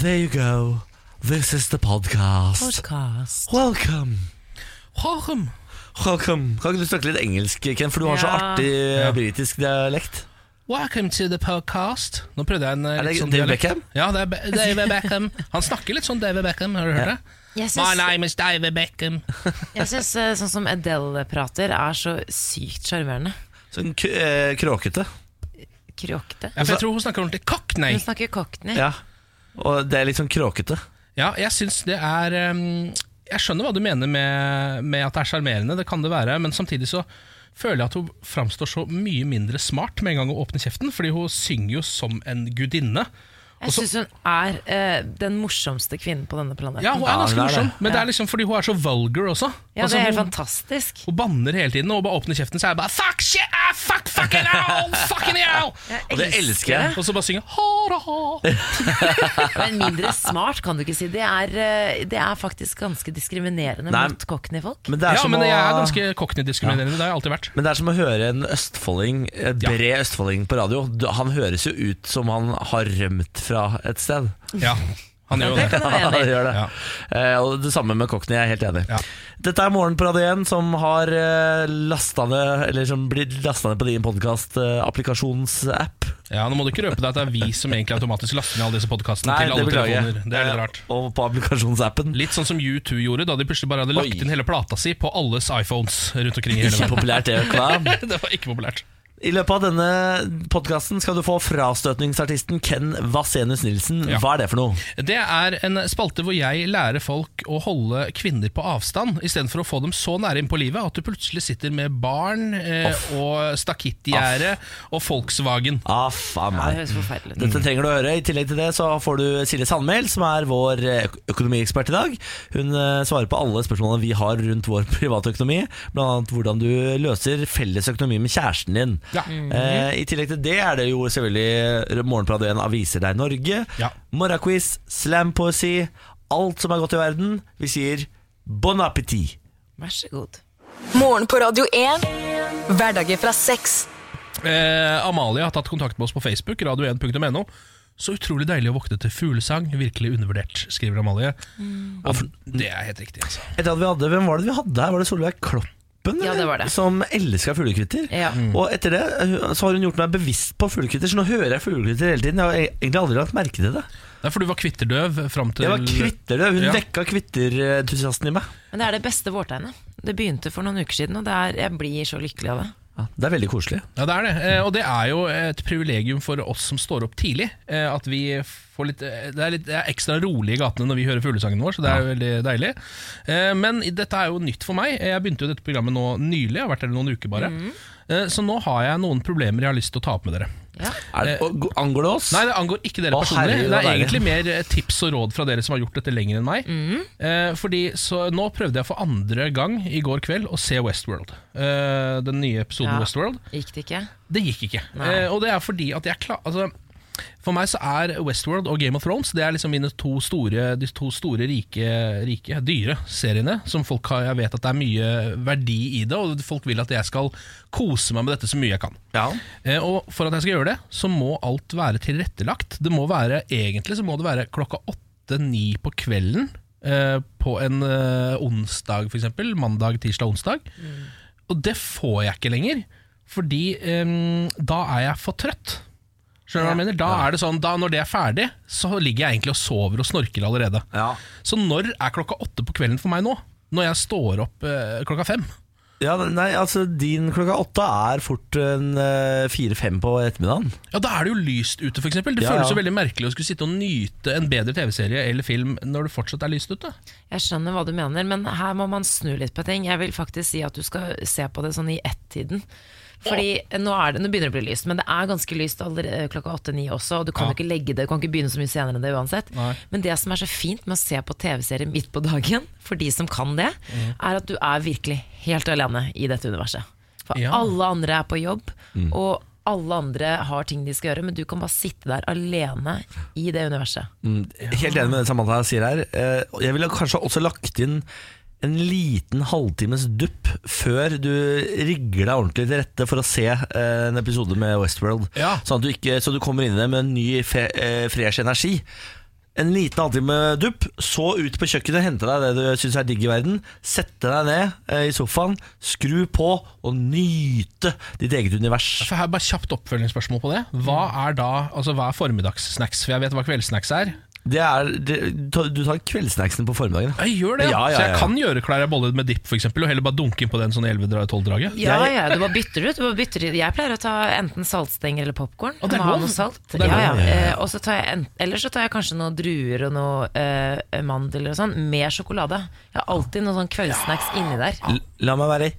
There you go. This is the podcast. Podcast. Welcome. Welcome. Welcome. Kan ikke du snakke litt engelsk, Ken? For du har så Ja. artig eh, Ja. britisk dialekt. Welcome to the podcast. Nå prøvde jeg en eh, Er det litt sånn David dialekt. Beckham? Ja, det er Be David Beckham. Han snakker litt sånn David Beckham, har du hørt det? Jeg My syns, name is David Beckham. jeg syns eh, sånn som Adele prater, er så sykt sjarmerende. Sånn k eh, kråkete. Kråkete. Ja, for jeg tror hun snakker ordentlig cockney. Hun snakker cockney. Ja. Og det er litt sånn kråkete. Ja, jeg syns det er Jeg skjønner hva du mener med, med at det er sjarmerende, det kan det være, men samtidig så føler jeg at hun framstår så mye mindre smart med en gang hun åpner kjeften, fordi hun synger jo som en gudinne. Jeg syns hun er eh, den morsomste kvinnen på denne planeten. Ja, hun er Ja, ganske hun er det. morsom, men det er liksom fordi hun er så vulgar også. Ja, Altså, det er helt hun, fantastisk. hun banner hele tiden, og bare åpner kjeften, så er det bare Fuck shit, ah, fuck fucking hell, fucking hell! Og det elsker jeg. Og så bare synger ha da ha. Men mindre smart kan du ikke si. Det er, eh, det er faktisk ganske diskriminerende Nei. mot cockney-folk. Men det er Ja, som men å jeg er ganske cockney-diskriminerende, det har jeg alltid vært. Men det er som å høre en østfolding, en Ja. bred østfolding på radio. Du- Han høres jo ut som han har rømt fra et sted. Ja, han gjør jo det det. i. Han gjør det. Ja. Eh, og det samme med Cockney, jeg er helt enig. Ja. Dette er Morgen på Radio 1 som har eh, lasta ned Eller som blir lasta ned på din podkast-applikasjonsapp. Ja, Nå må du ikke røpe deg at det er vi som egentlig automatisk laster ned alle disse podkastene til alle telefoner. Det er litt rart. Og på applikasjonsappen. Litt sånn som U2 gjorde, da de plutselig bare hadde lagt Oi. inn hele plata si på alles iPhones rundt omkring i hele Ikke populært, det. Det var ikke populært. I løpet av denne podkasten skal du få frastøtningsartisten Ken Vasenus Nilsen. Ja. Hva er det for noe? Det er en spalte hvor jeg lærer folk å holde kvinner på avstand, istedenfor å få dem så nære inn på livet at du plutselig sitter med barn eh, og stakittgjerde og Volkswagen. Aff, Ja, det høres forferdelig ut. Dette trenger du å høre. I tillegg til det så får du Silje Sandmæl, som er vår eh, økonomiekspert i dag. Hun eh, svarer på alle spørsmålene vi har rundt vår private økonomi. Annet hvordan du løser felles økonomi med kjæresten din. Ja. Eh, I tillegg til det er det jo selvfølgelig Morgenbladet 1 Aviser deg Norge. Ja. Morgenquiz, slampoesi, alt som er godt i verden. Vi sier bon appétit. Vær så god. Morgen på Radio 1. Hverdager fra seks. Eh, Amalie har tatt kontakt med oss på Facebook, radio1.no. Så utrolig deilig å våkne til fuglesang. Virkelig undervurdert, skriver Amalie. Og det er helt riktig. altså Etter at vi hadde, Hvem var det vi hadde her? Var det Solveig Kloppen? Ja, det var det. Som elska fuglekvitter. Ja. Og etter det uh, så har hun gjort meg bevisst på fuglekvitter, så nå hører jeg fuglekvitter hele tiden. Jeg har egentlig aldri lagt merke til det. Det For du var kvitterdøv fram til Jeg var kvitterdøv. Hun Ja. vekka kvitterentusiasten i meg. Men det er det beste vårtegnet. Det begynte for noen uker siden, og det er, jeg blir så lykkelig av det. Ja, det er veldig koselig. Ja, det er det. Eh, Og det er jo et privilegium for oss som står opp tidlig. eh, At vi får litt eh, Det er, litt, det er ekstra rolig i gatene når vi hører fuglesangen vår, så det er jo veldig deilig. Men dette er jo nytt for meg. Jeg begynte jo dette programmet nå nylig, jeg har vært her noen uker bare. Eh, Så nå har jeg noen problemer jeg har lyst til å ta opp med dere. Ja. Er det, angår det oss? Nei, det angår ikke dere Å, personlig. det er egentlig mer eh, tips og råd fra dere som har gjort dette lenger enn meg. Eh, fordi så Nå prøvde jeg for andre gang i går kveld å se Westworld. Eh, den nye episoden Ja. Westworld. Gikk det ikke? Det gikk ikke. Eh, og det er fordi at jeg klar, altså, For meg så er Westworld og Game of Thrones Det er liksom mine to store, de to store rike, rike dyre seriene. Som folk har, Jeg vet at det er mye verdi i det, og folk vil at jeg skal kose meg med dette så mye jeg kan. Ja. Eh, og for at jeg skal gjøre det, så må alt være tilrettelagt. Det må være, Egentlig så må det være klokka åtte-ni på kvelden eh, på en eh, onsdag, f.eks. Mandag, tirsdag, onsdag. Og det får jeg ikke lenger, fordi eh, da er jeg for trøtt. Skjønner du hva jeg mener? Da er det sånn, da Når det er ferdig, så ligger jeg egentlig og sover og snorker allerede. Ja. Så når er klokka åtte på kvelden for meg nå? Når jeg står opp eh, klokka fem? ja, nei, altså din klokka åtte er fort en eh, fire-fem på ettermiddagen. Ja, Da er det jo lyst ute, f.eks. Det Ja, føles ja. jo veldig merkelig å skulle sitte og nyte en bedre TV-serie eller film når det fortsatt er lyst ute. Jeg skjønner hva du mener, men her må man snu litt på ting. Jeg vil faktisk si at du skal se på det sånn i ett-tiden. Fordi nå, er det, nå begynner det å bli lyst, men det er ganske lyst allerede klokka åtte-ni også. Og du kan Ja. ikke legge det, du kan ikke begynne så mye senere enn det uansett. Nei. Men det som er så fint med å se på TV-serier midt på dagen, for de som kan det, mm. er at du er virkelig helt alene i dette universet. For Ja. alle andre er på jobb, og alle andre har ting de skal gjøre, men du kan bare sitte der alene i det universet. Mm, Helt enig med det Samantha sier her. Eh, Jeg ville kanskje også lagt inn en liten halvtimes dupp før du rigger deg ordentlig til rette for å se eh, en episode med Westworld. Ja. Sånn at du ikke, så du kommer inn i det med en ny, fe, eh, fresh energi. en liten halvtime dupp, så ut på kjøkkenet, hente deg det du syns er digg i verden, sette deg ned eh, i sofaen, skru på og nyte ditt eget univers. For her bare Kjapt oppfølgingsspørsmål på det. Hva er da, altså hva er formiddagssnacks? For jeg vet hva kveldssnacks er. Det er, det, du tar kveldssnacksen på formiddagen. Jeg gjør det, Ja, ja, Så ja. jeg kan gjøre klar bolle med dipp for eksempel, og heller bare dunke inn på den sånn 11-12-draget. Ja, ja, du bare bytter ut. Du bare bytter ut. Jeg pleier å ta enten saltstenger eller popkorn. Og det er Ha lov. noe salt. Og det er Ja, ja. Eh, Og så tar jeg en, Eller så tar jeg kanskje noen druer og noe uh, mandler og sånn, med sjokolade. Jeg har alltid noen sånn kveldssnacks inni der. La meg være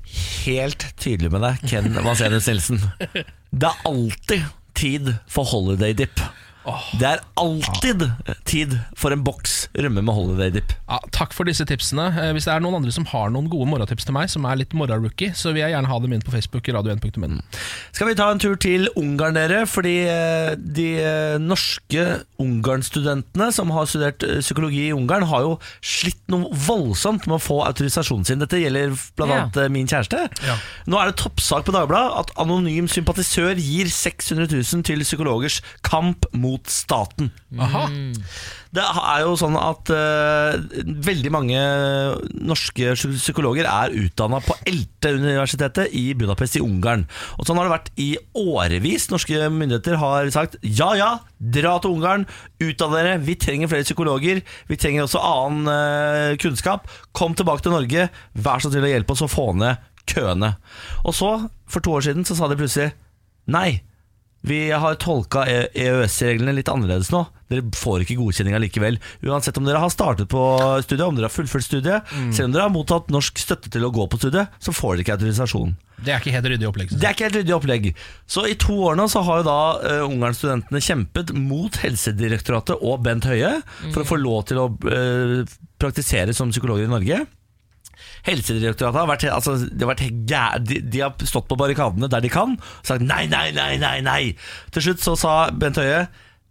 helt tydelig med deg, Ken Vasenius Nilsen. Det er alltid tid for holiday dip. Det er alltid tid for en boks rømme med holiday dip. Ja, takk for disse tipsene. Eh, Hvis det er noen andre som har noen gode morgentips til meg, som er litt morgenrookie, så vil jeg gjerne ha dem inn på Facebook. radio1.no. Skal vi ta en tur til Ungarn, dere? Fordi eh, de eh, norske Ungarn-studentene som har studert psykologi i Ungarn, har jo slitt noe voldsomt med å få autorisasjonen sin. Dette gjelder bl.a. Ja. min kjæreste. Ja. Nå er det toppsak på Dagbladet at anonym sympatisør gir 600 000 til psykologers kamp mot staten. Aha. Det er jo sånn at eh, veldig mange norske psykologer er utdanna på ELTE-universitetet i Budapest i Ungarn. Og sånn har det vært i årevis. Norske myndigheter har sagt ja ja, dra til Ungarn, utdann dere, vi trenger flere psykologer. Vi trenger også annen eh, kunnskap. Kom tilbake til Norge, vær så snill å hjelpe oss å få ned køene. Og så, for to år siden, så sa de plutselig nei. Vi har tolka E- EØS-reglene litt annerledes nå. Dere får ikke godkjenning allikevel. Uansett om dere har startet på studiet, om dere har fullført studiet, selv om dere har mottatt norsk støtte til å gå på studiet, så får dere ikke autorisasjon. Det er ikke helt ryddig opplegg. Det er ikke helt ryddig opplegg. Så i to år nå så har jo da uh, Ungarn-studentene kjempet mot Helsedirektoratet og Bent Høie for å få lov til å uh, praktisere som psykologer i Norge. Helsedirektoratet har vært, altså, de har vært de, de har stått på barrikadene der de kan og sagt nei, nei, nei, nei, nei. Til slutt så sa Bent Høie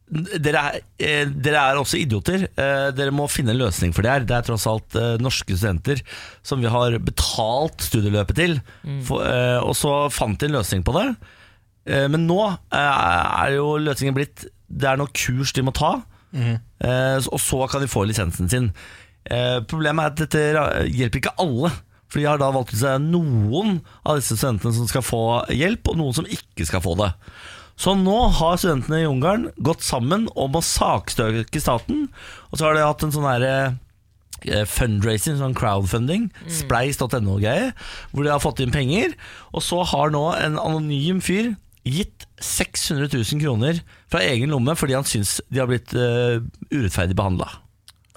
dere er, eh, dere er også idioter. Eh, dere må finne en løsning for det her. Det er tross alt eh, norske studenter som vi har betalt studieløpet til. For, eh, og så fant de en løsning på det. Eh, men nå er jo løsningen blitt Det er noen kurs de må ta, Mm. og så kan de få lisensen sin. Eh, problemet er at dette hjelper ikke alle. For de har da valgt ut seg noen av disse studentene som skal få hjelp, og noen som ikke skal få det. Så nå har studentene i Ungarn gått sammen om å saksøke staten. Og så har de hatt en sånn herre eh, fundraising, sånn crowdfunding, spleis.no-greie, hvor de har fått inn penger. Og så har nå en anonym fyr gitt 600 000 kroner fra egen lomme fordi han syns de har blitt uh, urettferdig behandla.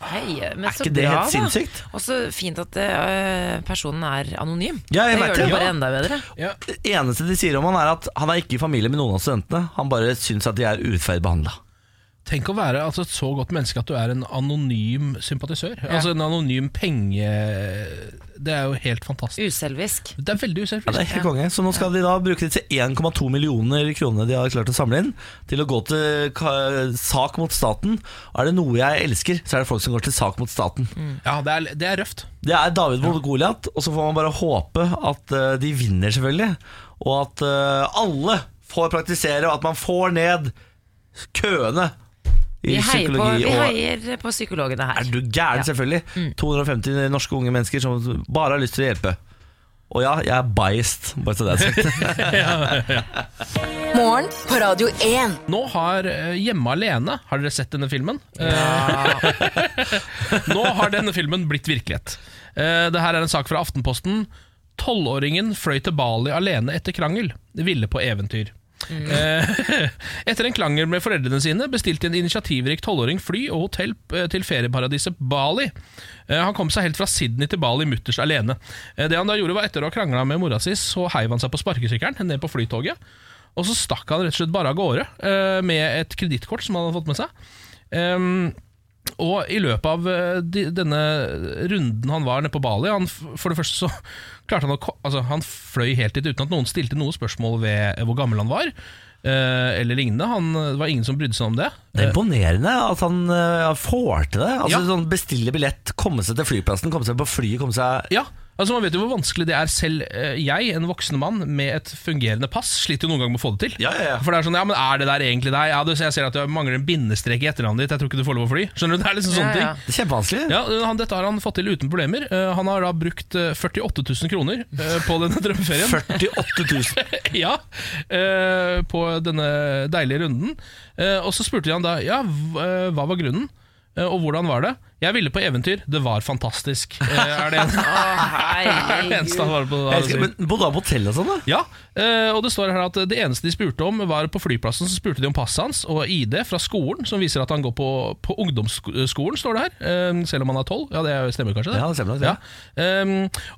Hei, men Er så ikke det bra, helt sinnssykt? Og så fint at øh, personen er anonym. Ja, jeg det gjør det det. bare Ja. enda bedre. Ja. Det eneste de sier om han er at han er ikke i familie med noen av studentene. Han bare syns at de er urettferdig behandla. Tenk å være altså, et så godt menneske at du er en anonym sympatisør. Altså En anonym penge... Det er jo helt fantastisk. Uselvisk. Det er veldig Ja, det uselvisk. er helt konge. Så nå skal de da bruke disse 1,2 millioner kronene de har klart å samle inn, til å gå til sak mot staten. Og er det noe jeg elsker, så er det folk som går til sak mot staten. Ja, det er, det er røft. Det er David mot Goliat, og så får man bare håpe at eh, de vinner, selvfølgelig. Og at eh, alle får praktisere, og at man får ned køene i Vi heier, på, vi heier på psykologene her. er du gæren, Ja. Mm. selvfølgelig? 250 norske unge mennesker som bare har lyst til å hjelpe. Og ja, jeg er biased, bare så det er sagt. Morgen på Radio 1. Nå har eh, Hjemme alene Har dere sett denne filmen? Ja. Nå har denne filmen blitt virkelighet. Eh, det her er en sak fra Aftenposten. Tolvåringen fløy til Bali alene etter krangel. Ville på eventyr. Eh, etter en krangel med foreldrene sine bestilte en initiativrik tolvåring fly og hotell eh, til ferieparadiset Bali. Eh, Han kom seg helt fra Sydney til Bali mutters alene. Det han da gjorde var Etter å ha krangla med mora si, så heiv han seg på sparkesykkelen ned på flytoget. Og så stakk han rett og slett bare av gårde med et kredittkort som han hadde fått med seg. Og i løpet av eh, de, denne runden han var nede på Bali han, For det første så klarte han å altså, Han fløy helt dit uten at noen stilte noe spørsmål ved eh, hvor gammel han var. eh, eller lignende. Han, det var ingen som brydde seg om det. Det er imponerende at han eh, får til det. Altså Ja. sånn Bestille billett, komme seg til flyplassen, komme seg på flyet, komme seg Ja, Altså Man vet jo hvor vanskelig det er. Selv eh, jeg, en voksen mann med et fungerende pass, sliter jo noen ganger med å få det til. Ja, ja, ja. For det er sånn, ja, men er det der egentlig deg? Ja, du, jeg ser at du mangler en bindestrek i etternavnet ditt. Jeg tror ikke du får lov å fly. Skjønner du, det er liksom sånne Ja, ja. ting. Det er kjempevanskelig. Ja, han, Dette har han fått til uten problemer. Eh, han har da brukt eh, 48 000 kroner eh, på denne drømmeferien. 48 000. ja, eh, på denne deilige runden. Eh, og så spurte de han da ja, eh, hva var grunnen, Eh, og hvordan var det. Jeg ville på eventyr, det var fantastisk. Eh, er det en, er det eneste han var på? Men Bodde han på hotell og sånn, da? Ja, eh, og det står her at det eneste de spurte om var på flyplassen så spurte de om passet hans og ID fra skolen, som viser at han går på, på ungdomsskolen, står det her. eh, selv om han er tolv. Ja, det stemmer kanskje? det? Ja, det stemmer det. Ja.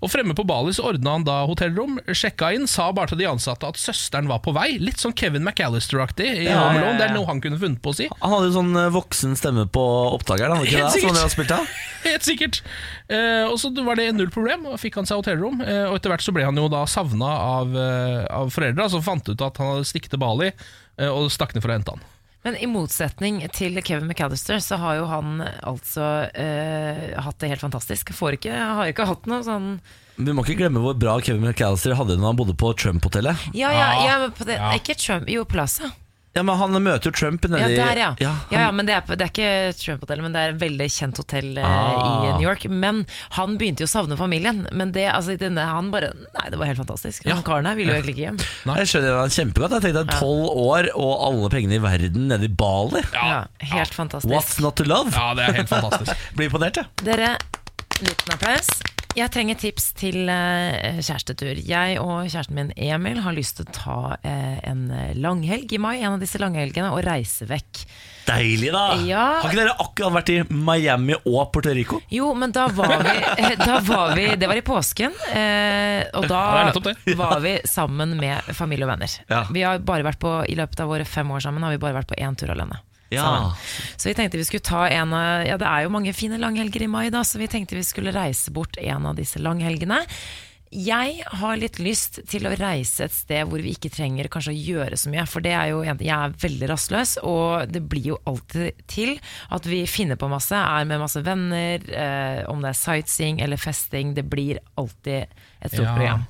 Og fremme på Bali så ordna han da hotellrom, sjekka inn, sa bare til de ansatte at søsteren var på vei. Litt sånn Kevin McAllister-aktig i Ja, Home ja, Alone. ja. Det er noe han kunne funnet på å si. Han hadde jo sånn voksen stemme på opptakeren. hadde Ikke det, som spilt av? Helt sikkert. Eh, og så var det null problem, og fikk han seg hotellrom. Eh, og etter hvert så ble han jo da savna av, eh, av foreldra, som fant ut at han hadde stikket til Bali, eh, og stakk ned for å hente han. Men i motsetning til Kevin McAllister, så har jo han altså eh, hatt det helt fantastisk. Får ikke, har ikke hatt noe sånn Vi må ikke glemme hvor bra Kevin McAllister hadde det når han bodde på Trump-hotellet. Ja, ja, Ja, ja, men på det, ja. Ikke Trump, jo Plaza. Ja, men Han møter jo Trump Ja, der, ja. Ja, ja, ja men det er, det er ikke Trump-hotellet, men det er et veldig kjent hotell eh, Ah. i New York. Men han begynte jo å savne familien. Men det, altså, denne, han bare Nei, det var helt fantastisk. Ja. Han karen her ville jo egentlig ikke hjem. Jeg skjønner han kjempegodt. Jeg tenkte tolv år og alle pengene i verden nede i Bali. Ja, helt fantastisk. What's not to love? Ja, det er helt fantastisk. Blir imponert, jeg. Dere, liten applaus. Jeg trenger tips til eh, kjærestetur. Jeg og kjæresten min Emil har lyst til å ta eh, en langhelg i mai, en av disse langhelgene, og reise vekk. Deilig, da! Ja. Har ikke dere akkurat vært i Miami og Puerto Rico? Jo, men da var vi, da var vi Det var i påsken, eh, og da var vi sammen med familie og venner. Ja. Vi har bare vært på, I løpet av våre fem år sammen har vi bare vært på én tur alene. Ja. sammen. Så vi tenkte vi skulle ta en av Ja, det er jo mange fine langhelger i mai, da, så vi tenkte vi skulle reise bort en av disse langhelgene. Jeg har litt lyst til å reise et sted hvor vi ikke trenger kanskje å gjøre så mye. For det er jo jeg er veldig rastløs, og det blir jo alltid til at vi finner på masse. Er med masse venner, eh, om det er sightseeing eller festing. Det blir alltid et stort Ja. program.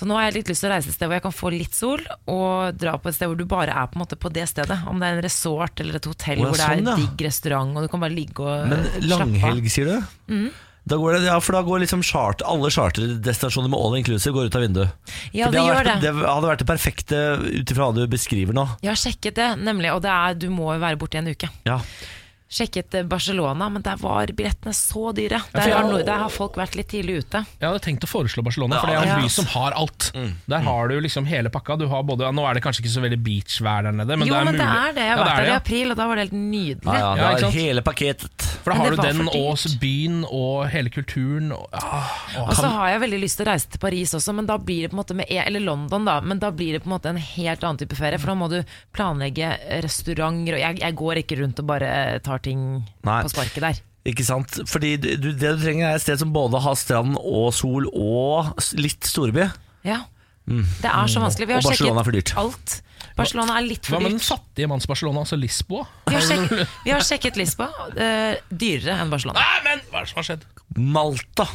Så nå har jeg litt lyst til å reise et sted hvor jeg kan få litt sol, og dra på et sted hvor du bare er på, en måte på det stedet. Om det er en resort eller et hotell hvor det er sånn, ja. digg restaurant, og du kan bare ligge og Men slappe av. langhelg, sier du? Da går det, ja, for da går liksom chart, alle charterdestinasjoner med all inclusive går ut av vinduet. Ja, det, det hadde gjør vært, det. det hadde vært det perfekte ut ifra hva du beskriver nå. Jeg har sjekket det, nemlig, og det er, du må jo være borte i en uke. Ja. Sjekket eh, Barcelona, men der var billettene så dyre. Der jeg- har, der har folk vært litt tidlig ute. Jeg hadde tenkt å foreslå Barcelona, for det er Ja. en by som har alt. Der har du liksom hele pakka. Du har både, nå er det kanskje ikke så veldig beachvær der nede, men jo, det er men mulig. det er det. Jeg har Ja, vært er der i det, ja. april, og da var det helt nydelig. Ja, ja, det er hele pakketet. For da har du den og byen og hele kulturen. Og, ah, og Og så har jeg veldig lyst til å reise til Paris også, men da blir det på en måte med, eller London da, men da blir det på en måte en helt annen type ferie, for da må du planlegge restauranter, og jeg, jeg går ikke rundt og bare tar ting Nei. på sparket der. Ikke sant? Fordi du, det du trenger er et sted som både har strand og sol og litt storby. Ja. Det er så vanskelig. Vi har Mm. Og Barcelona er for dyrt. alt. Barcelona er litt Hva for med den fattige manns Barcelona, altså Lisboa? Vi har, sjekket, vi har sjekket Lisboa. dyrere enn Barcelona. Nei, men hva er det som har skjedd? Malta.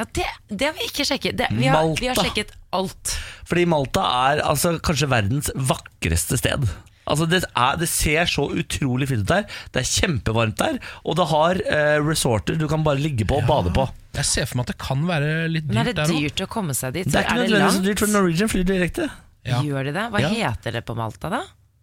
Ja, det, det har vi ikke sjekket. Det, vi, har, vi har sjekket alt. Fordi Malta er altså kanskje verdens vakreste sted. Altså det, er, det ser så utrolig fint ut der. Det er kjempevarmt der. Og det har eh, resorter du kan bare ligge på og bade på. Jeg ser for meg at det kan være litt dyrt Men er det dyrt å komme seg dit? Det er ikke nødvendigvis så dyrt, for Norwegian flyr direkte. Ja. Gjør de det? Hva Ja. heter det på Malta, da?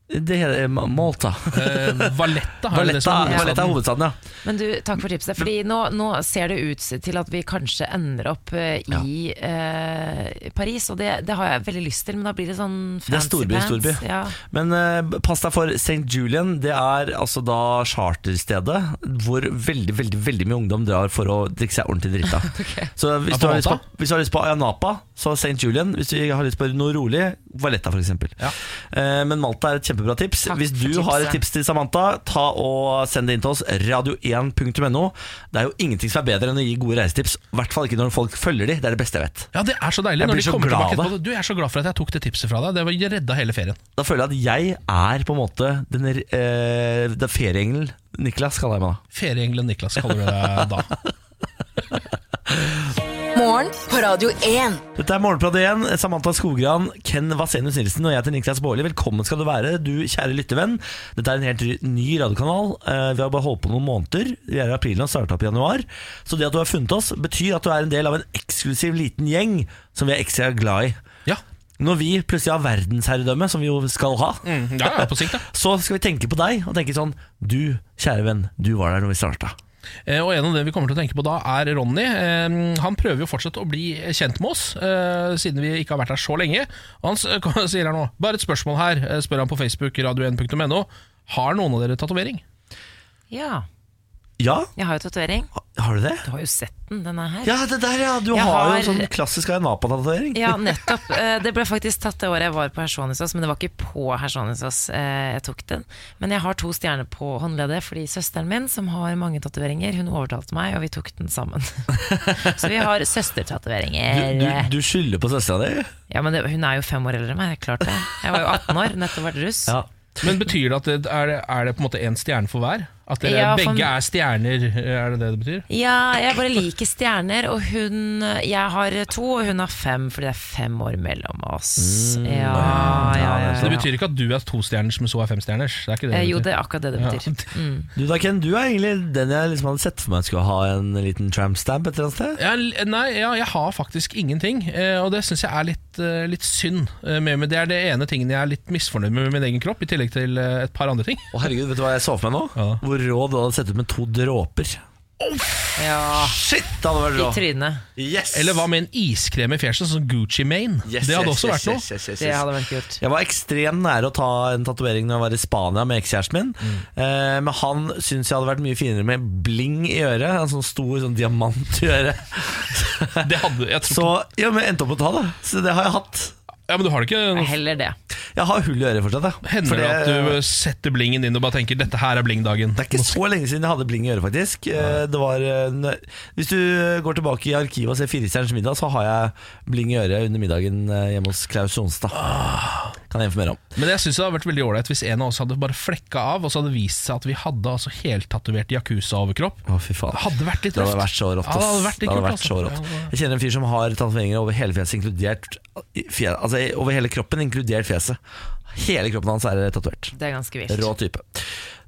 Det heter Malta. Eh, Valletta, er Valletta, som er Valletta er hovedstaden? ja. Men du, takk for tipset. Fordi nå, nå ser det ut til at vi kanskje ender opp eh, i eh, Paris, og det, det har jeg veldig lyst til, men da blir det sånn fancy Det er storby, pants. storby. Ja. Men eh, pass deg for St. Julian. Det er altså da charterstedet hvor veldig veldig, veldig mye ungdom drar for å drikke seg ordentlig drita. Så hvis du, har lyst på, hvis du har lyst på Ayanapa, så St. Julian. Hvis du har lyst på noe rolig, Valletta f.eks. Ja. Eh, men Malta er et kjempebra tips. Takk hvis du har et tips til Samantha, ta og send det inn til oss. Radio1.no. Det er jo ingenting som er bedre enn å gi gode reisetips. I hvert fall ikke når folk følger de. Det er det beste jeg vet. Ja, det er så deilig Jeg når de så kommer glad tilbake etterpå. Du, Jeg er så glad for at jeg tok det tipset fra deg. Det var redda hele ferien. Da føler jeg at jeg er på en måte den, eh, ferieengelen Niklas, kaller jeg meg da. Ferieengelen Niklas kaller du deg da. morgen på Radio 1. Dette er Morgenprat igjen. Samantha Skogran, Ken Vasenius Nilsen og jeg heter Niklas Baarli. Velkommen skal du være, du kjære lyttevenn. Dette er en helt ny radiokanal. Eh, Vi har bare holdt på noen måneder. Vi er i april og starta opp i januar. Så det at du har funnet oss, betyr at du er en del av en eksklusiv liten gjeng som vi er ekstra glad i. Ja, Når vi plutselig har verdensherredømme, som vi jo skal ha, mm, ja, ja på sikt, ja. så skal vi tenke på deg og tenke sånn Du, kjære venn, du var der når vi starta. Eh, Og en av det vi kommer til å tenke på da, er Ronny. Eh, Han prøver jo fortsatt å bli kjent med oss, eh, siden vi ikke har vært her så lenge. Og han sier her nå Bare et spørsmål her, spør han på Facebook, radio1.no. Har noen av dere tatovering? Ja, Ja, jeg har jo tatovering. har du det? Du har jo sett den, den er her. Ja, det der, ja. Du har, har jo sånn klassisk Ayanapa-tatovering. Ja, nettopp. Eh, Det ble faktisk tatt det året jeg var på Hersonisos, men det var ikke på Hersonisos eh, jeg tok den. Men jeg har to stjerner på håndleddet fordi søsteren min, som har mange tatoveringer, hun overtalte meg, og vi tok den sammen. Så vi har Du, søstertatoveringer. du, du skylder på søstera di? Ja, men det, hun er jo fem år eldre enn meg, klart det. Jeg var jo 18 år, nettopp vært russ. Ja. Men betyr det at det er, er det på en måte én stjerne for hver? At dere Ja, for- begge er stjerner, er det det det betyr? Ja, jeg bare liker stjerner, og hun Jeg har to, og hun har fem, fordi det er fem år mellom oss. Mm. Ja, ja, ja, Så det betyr ikke at du er tostjerners, men så er femstjerners? Det er ikke det det betyr. Jo, det er akkurat det det Ja. betyr. Mm. Du da, Ken, du er egentlig den jeg liksom hadde sett for meg skulle ha en liten tramp stamp et eller annet sted. Ja, nei, ja, jeg har faktisk ingenting, eh, og det syns jeg er litt, eh, litt synd. eh, med meg. Det er det ene tingen jeg er litt misfornøyd med med min egen kropp, i tillegg til eh, et par andre ting. Å herregud, vet du hva jeg så for meg nå? Ja. Hvor rå du hadde sett ut med to dråper. Ja, Shit, det hadde vært I rå! trynet. Yes! Eller hva med en iskrem i fjeset, sånn Gucci Mane? Yes, det hadde yes, også yes, vært noe. yes, yes, yes, Det yes. hadde vært kult. Jeg var ekstremt nære å ta en tatovering når jeg var i Spania med ekskjæresten min. Eh, men han syns jeg hadde vært mye finere med bling i øret. En sånn stor sånn diamant i øret. Det hadde, jeg tror, Så ja, men jeg endte opp med å ta det. Så det har jeg hatt. Ja, men du har det ikke Heller det. Jeg har hull i øret fortsatt. Ja. Hender Fordi, det at du setter blingen inn og bare tenker 'dette her er blingdagen'? det er ikke så lenge siden jeg hadde bling i øret, faktisk. Eh, Det var, eh, hvis du går tilbake i arkivet og ser Firestjerners middag, så har jeg bling i øret under middagen eh, hjemme hos Klaus Sonstad. Kan jeg informere om. Men jeg synes det hadde vært veldig ålreit hvis en av oss hadde bare flekka av, og så hadde det vist seg at vi hadde altså heltatovert Yakuza-overkropp. Å, fy faen. Det hadde vært litt Det hadde røft. vært så rått. Ja, det hadde vært Det hadde kult, vært så altså. rått. Ja, ja. Jeg kjenner en fyr som har tatoveringer over hele fjeset, inkludert i fje- altså, over hele kroppen, inkludert fjeset. Hele kroppen hans er tatovert. Det er ganske vilt. Rå type.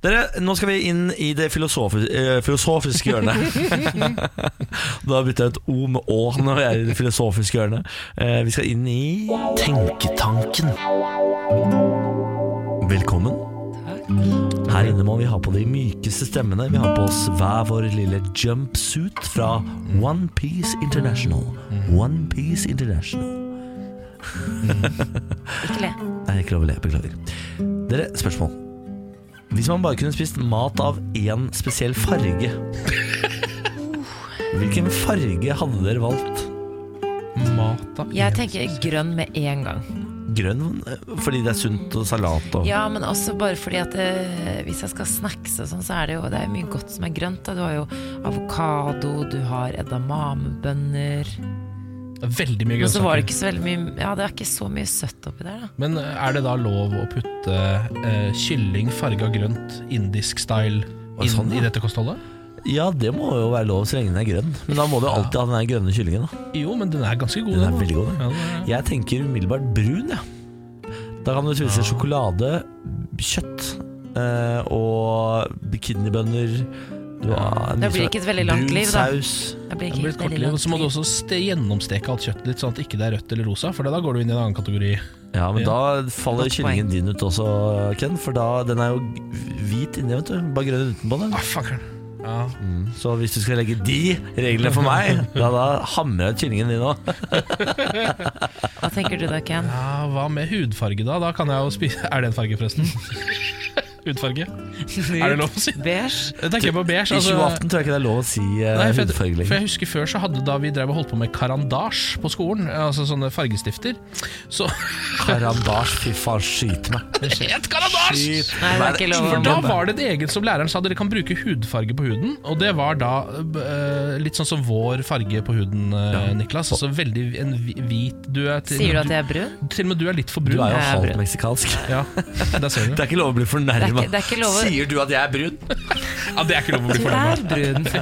Dere, nå skal vi inn i det filosofi eh, filosofiske hjørnet. da bytter jeg ut O med Å når jeg er i det filosofiske hjørnet. Eh, vi skal inn i Tenketanken. Velkommen. Her inne må vi ha på de mykeste stemmene. Vi har på oss hver vår lille jumpsuit fra One Piece International. One Piece International. Ikke le. Nei, ikke lov å le. Beklager. Dere, spørsmål. Hvis man bare kunne spist mat av én spesiell farge Hvilken farge hadde dere valgt? Mat av Jeg tenker grønn med en gang. Grønn eh, fordi det er sunt og salat og Ja, men også bare fordi at eh, hvis jeg skal snacks og sånn, så er det jo det er mye godt som er grønt. Da. Du har jo avokado, du har edamamebønner. Veldig mye Men så var det ikke så veldig mye Ja, det er ikke så mye søtt oppi der, da. Men eh, er det da lov å putte eh, kylling farga grønt, indisk style, inn sånn, i dette kostholdet? Ja, det må jo være lov så lenge den er grønn. Men da må du alltid ha den grønne kyllingen. Da. Jo, men den er ganske god. Den er veldig god. Ja, er- Jeg tenker umiddelbart brun, ja. Da kan du spise sjokolade, kjøtt eh, og bikinibønner. Du har Det blir ikke et veldig langt liv, da. saus. Det blir Det ikke blir et kort liv. Og så må du også ste gjennomsteke alt kjøttet ditt, sånn at det ikke er rødt eller rosa, for da går du inn i en annen kategori. Ja, men Ja. da faller Godt kyllingen din ut også, Ken. For da, den er jo hvit inni, vet du. Bare grønn utenpå den. Ah, fankeren. Ja. Mm. Så hvis du skal legge de reglene for meg, da, da hamrer jeg ut kyllingen din òg. Hva tenker du da, Ken? ja, hva med hudfarge da? Da kan jeg jo spise Er det en farge, forresten? hudfarge? Er det lov å si? Beige? Jeg tenker på beige. I Altså, 2018 tror jeg ikke det er lov å si uh, Nei, for, hudfarge jeg, for jeg husker Før så hadde da vi drev og holdt på med karandasj på skolen, altså sånne fargestifter Så Karandasj, fy faen, skyt meg. Et karandasj! Skyt. Nei, det er ikke lov. For da var det et eget som læreren sa dere kan bruke hudfarge på huden. Og det var da uh, litt sånn som vår farge på huden, eh, Niklas. Altså veldig en hvit du er til, Sier du at jeg er brun? Til og med du er litt for Du brun. er jo halvt meksikansk. Ja, det, ser du. Det er ikke lov å bli Det er ikke, det er ikke lov å Sier du at jeg er brun? Ja, det er ikke lov å bli er brun.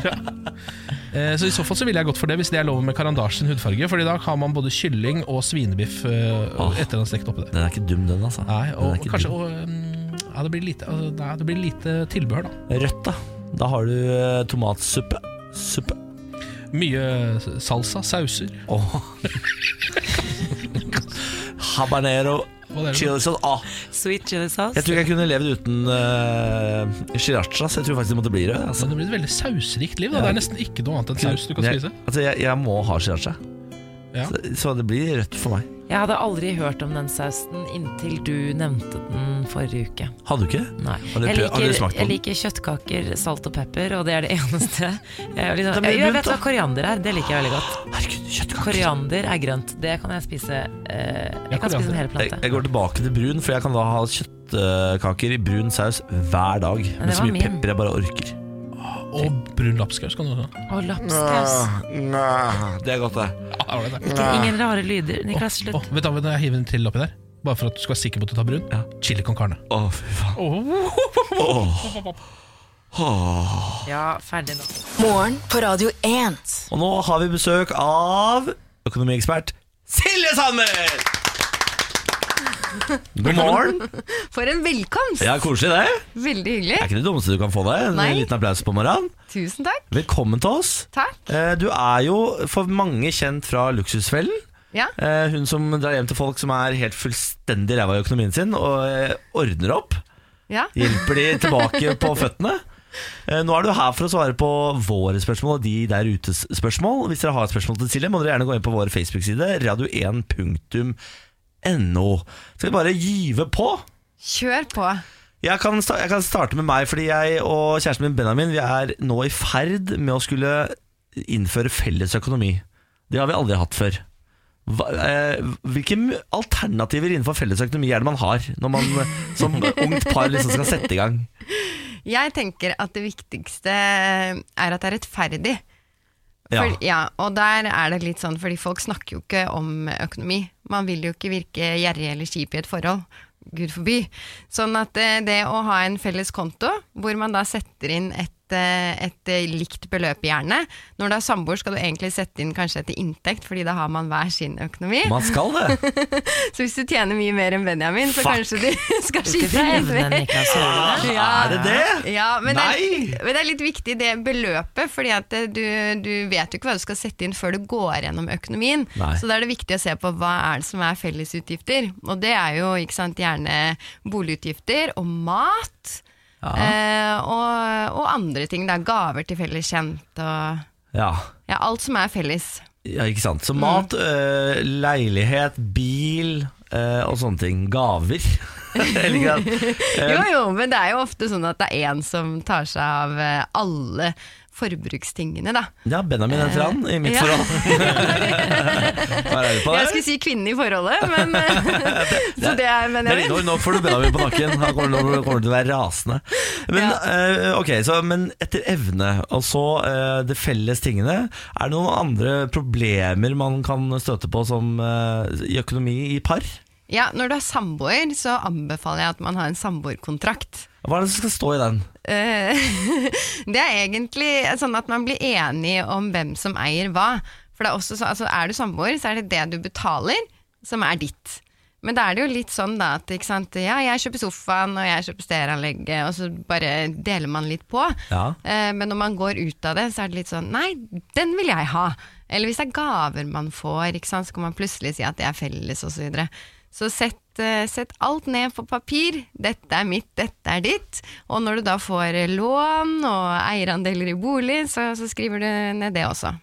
Eh, Så i så fall så ville jeg gått for det hvis det er lov med Karandasj sin hudfarge. Fordi da har man både kylling og svinebiff eh, Åh. etter den stekt oppi det. Den er ikke dum, den, altså. Nei, og ikke kanskje og, mm, ja, det, blir lite, altså, nei, det blir lite tilbehør, da. Rødt, da. Da har du eh, tomatsuppe. Suppe. Mye salsa, sauser. Oh. Habanero er? Chili sauce. Ah, Sweet chili sauce. jeg tror ikke jeg kunne levd uten uh, sriracha, så jeg tror faktisk det måtte bli rød. Altså. Men det blir et veldig sausrikt liv. Da. Det er nesten ikke noe annet enn saus du kan jeg, spise. altså, jeg, jeg må ha sriracha, Ja. så, så det blir rødt for meg. Jeg hadde aldri hørt om den sausen inntil du nevnte den forrige uke. Hadde du ikke? Nei. Jeg liker, smakt på jeg liker kjøttkaker, salt og pepper, og det er det eneste. Jeg, er liksom, jeg, jeg vet hva koriander er, det liker jeg veldig godt. Herregud, kjøttkaker. Koriander er grønt, det kan jeg spise. Eh, jeg kan spise en hel Jeg, plante. jeg går tilbake til brun, for jeg kan da ha kjøttkaker i brun saus hver dag. Med så mye min. pepper jeg bare orker. Og brun lapskaus kan du også ha. Og lapskaus. Det er godt, det. Ja, det var det. Ikke, ingen rare lyder. Niklas, Å, slutt. vet du hva, jeg hiver en til oppi der. Bare for at du skal være sikker på at du tar brun. Ja. Chili con carne. Å, fy faen. Oh. Åh. Åh. Ja, ferdig nå. Morgen på Radio 1. Og nå har vi besøk av økonomiekspert Silje Sandmer! God morgen. For en velkomst! Ja, Koselig, det. Veldig hyggelig. Det er ikke det dummeste du kan få deg. En Nei. liten applaus på morgenen. Tusen takk. Velkommen til oss. Takk. Eh, Du er jo for mange kjent fra Luksusfellen. Ja. Eh, Hun som drar hjem til folk som er helt fullstendig ræva i økonomien sin, og eh, ordner opp. ja. Hjelper de tilbake på føttene. Nå er du her for å svare på våre spørsmål og de der utes spørsmål. Hvis dere har et spørsmål til Silje, må dere gjerne gå inn på vår Facebook-side, radio1.no. Skal vi bare gyve på? Kjør på. Jeg kan, jeg kan starte med meg, fordi jeg og kjæresten min Benjamin Vi er nå i ferd med å skulle innføre felles økonomi. Det har vi aldri hatt før. Hva, eh, hvilke alternativer innenfor felles økonomi er det man har når man som ungt par liksom skal sette i gang? Jeg tenker at det viktigste er at det er rettferdig. Ja. Ja, og der er det litt sånn, fordi folk snakker jo ikke om økonomi. Man vil jo ikke virke gjerrig eller kjip i et forhold. Gud forby. Sånn at det, det å ha en felles konto, hvor man da setter inn et, eh, et eh, likt beløp gjerne. Når du er samboer skal du egentlig sette inn kanskje etter inntekt, fordi da har man hver sin økonomi. Man skal det. Så hvis du tjener mye mer enn Benjamin, så Fuck. kanskje du skal skifte du det? Ja. Er det det? Ja, men det, er, men det er litt viktig det beløpet, fordi at du, du vet jo ikke hva du skal sette inn før du går gjennom økonomien. Nei. Så da er det viktig å se på hva er det som er fellesutgifter. Og det er jo ikke sant, gjerne boligutgifter og mat. Ja. Eh, og, og andre ting. Det er gaver til felles kjent og Ja. ja, alt som er felles. ja, ikke sant. Så mat, øh, leilighet, bil øh, og sånne ting. Gaver. Jo jo, men det er jo ofte sånn at det er én som tar seg av alle forbrukstingene, da. Ja, Benjamin heter han i mitt Ja. forhold. Hva er på Jeg skulle si kvinne i forholdet, men det Så Det er Benjamin. nå, får du Benjamin på nakken. Han kommer, kommer til å være rasende. Men, eh, ok, så, men etter evne, og så eh, det felles tingene. Er det noen andre problemer man kan støte på som eh, i økonomi i par? Ja, når du er samboer, så anbefaler jeg at man har en samboerkontrakt. Hva er det som skal stå i den? Eh, det er egentlig sånn at man blir enig om hvem som eier hva. For det er også så, altså Er du samboer, så er det det du betaler, som er ditt. Men da er det jo litt sånn da at ikke sant? Ja, jeg kjøper sofaen, og jeg kjøper stereoanlegget, og så bare deler man litt på. Ja. Eh, men når man går ut av det, så er det litt sånn Nei, den vil jeg ha. Eller hvis det er gaver man får, ikke sant? så kan man plutselig si at det er felles, osv. Så, videre. så sett, eh, sett alt ned på papir. Dette er mitt, dette er ditt. Og når du da får eh, lån og eierandeler i bolig, så, så skriver du ned det også.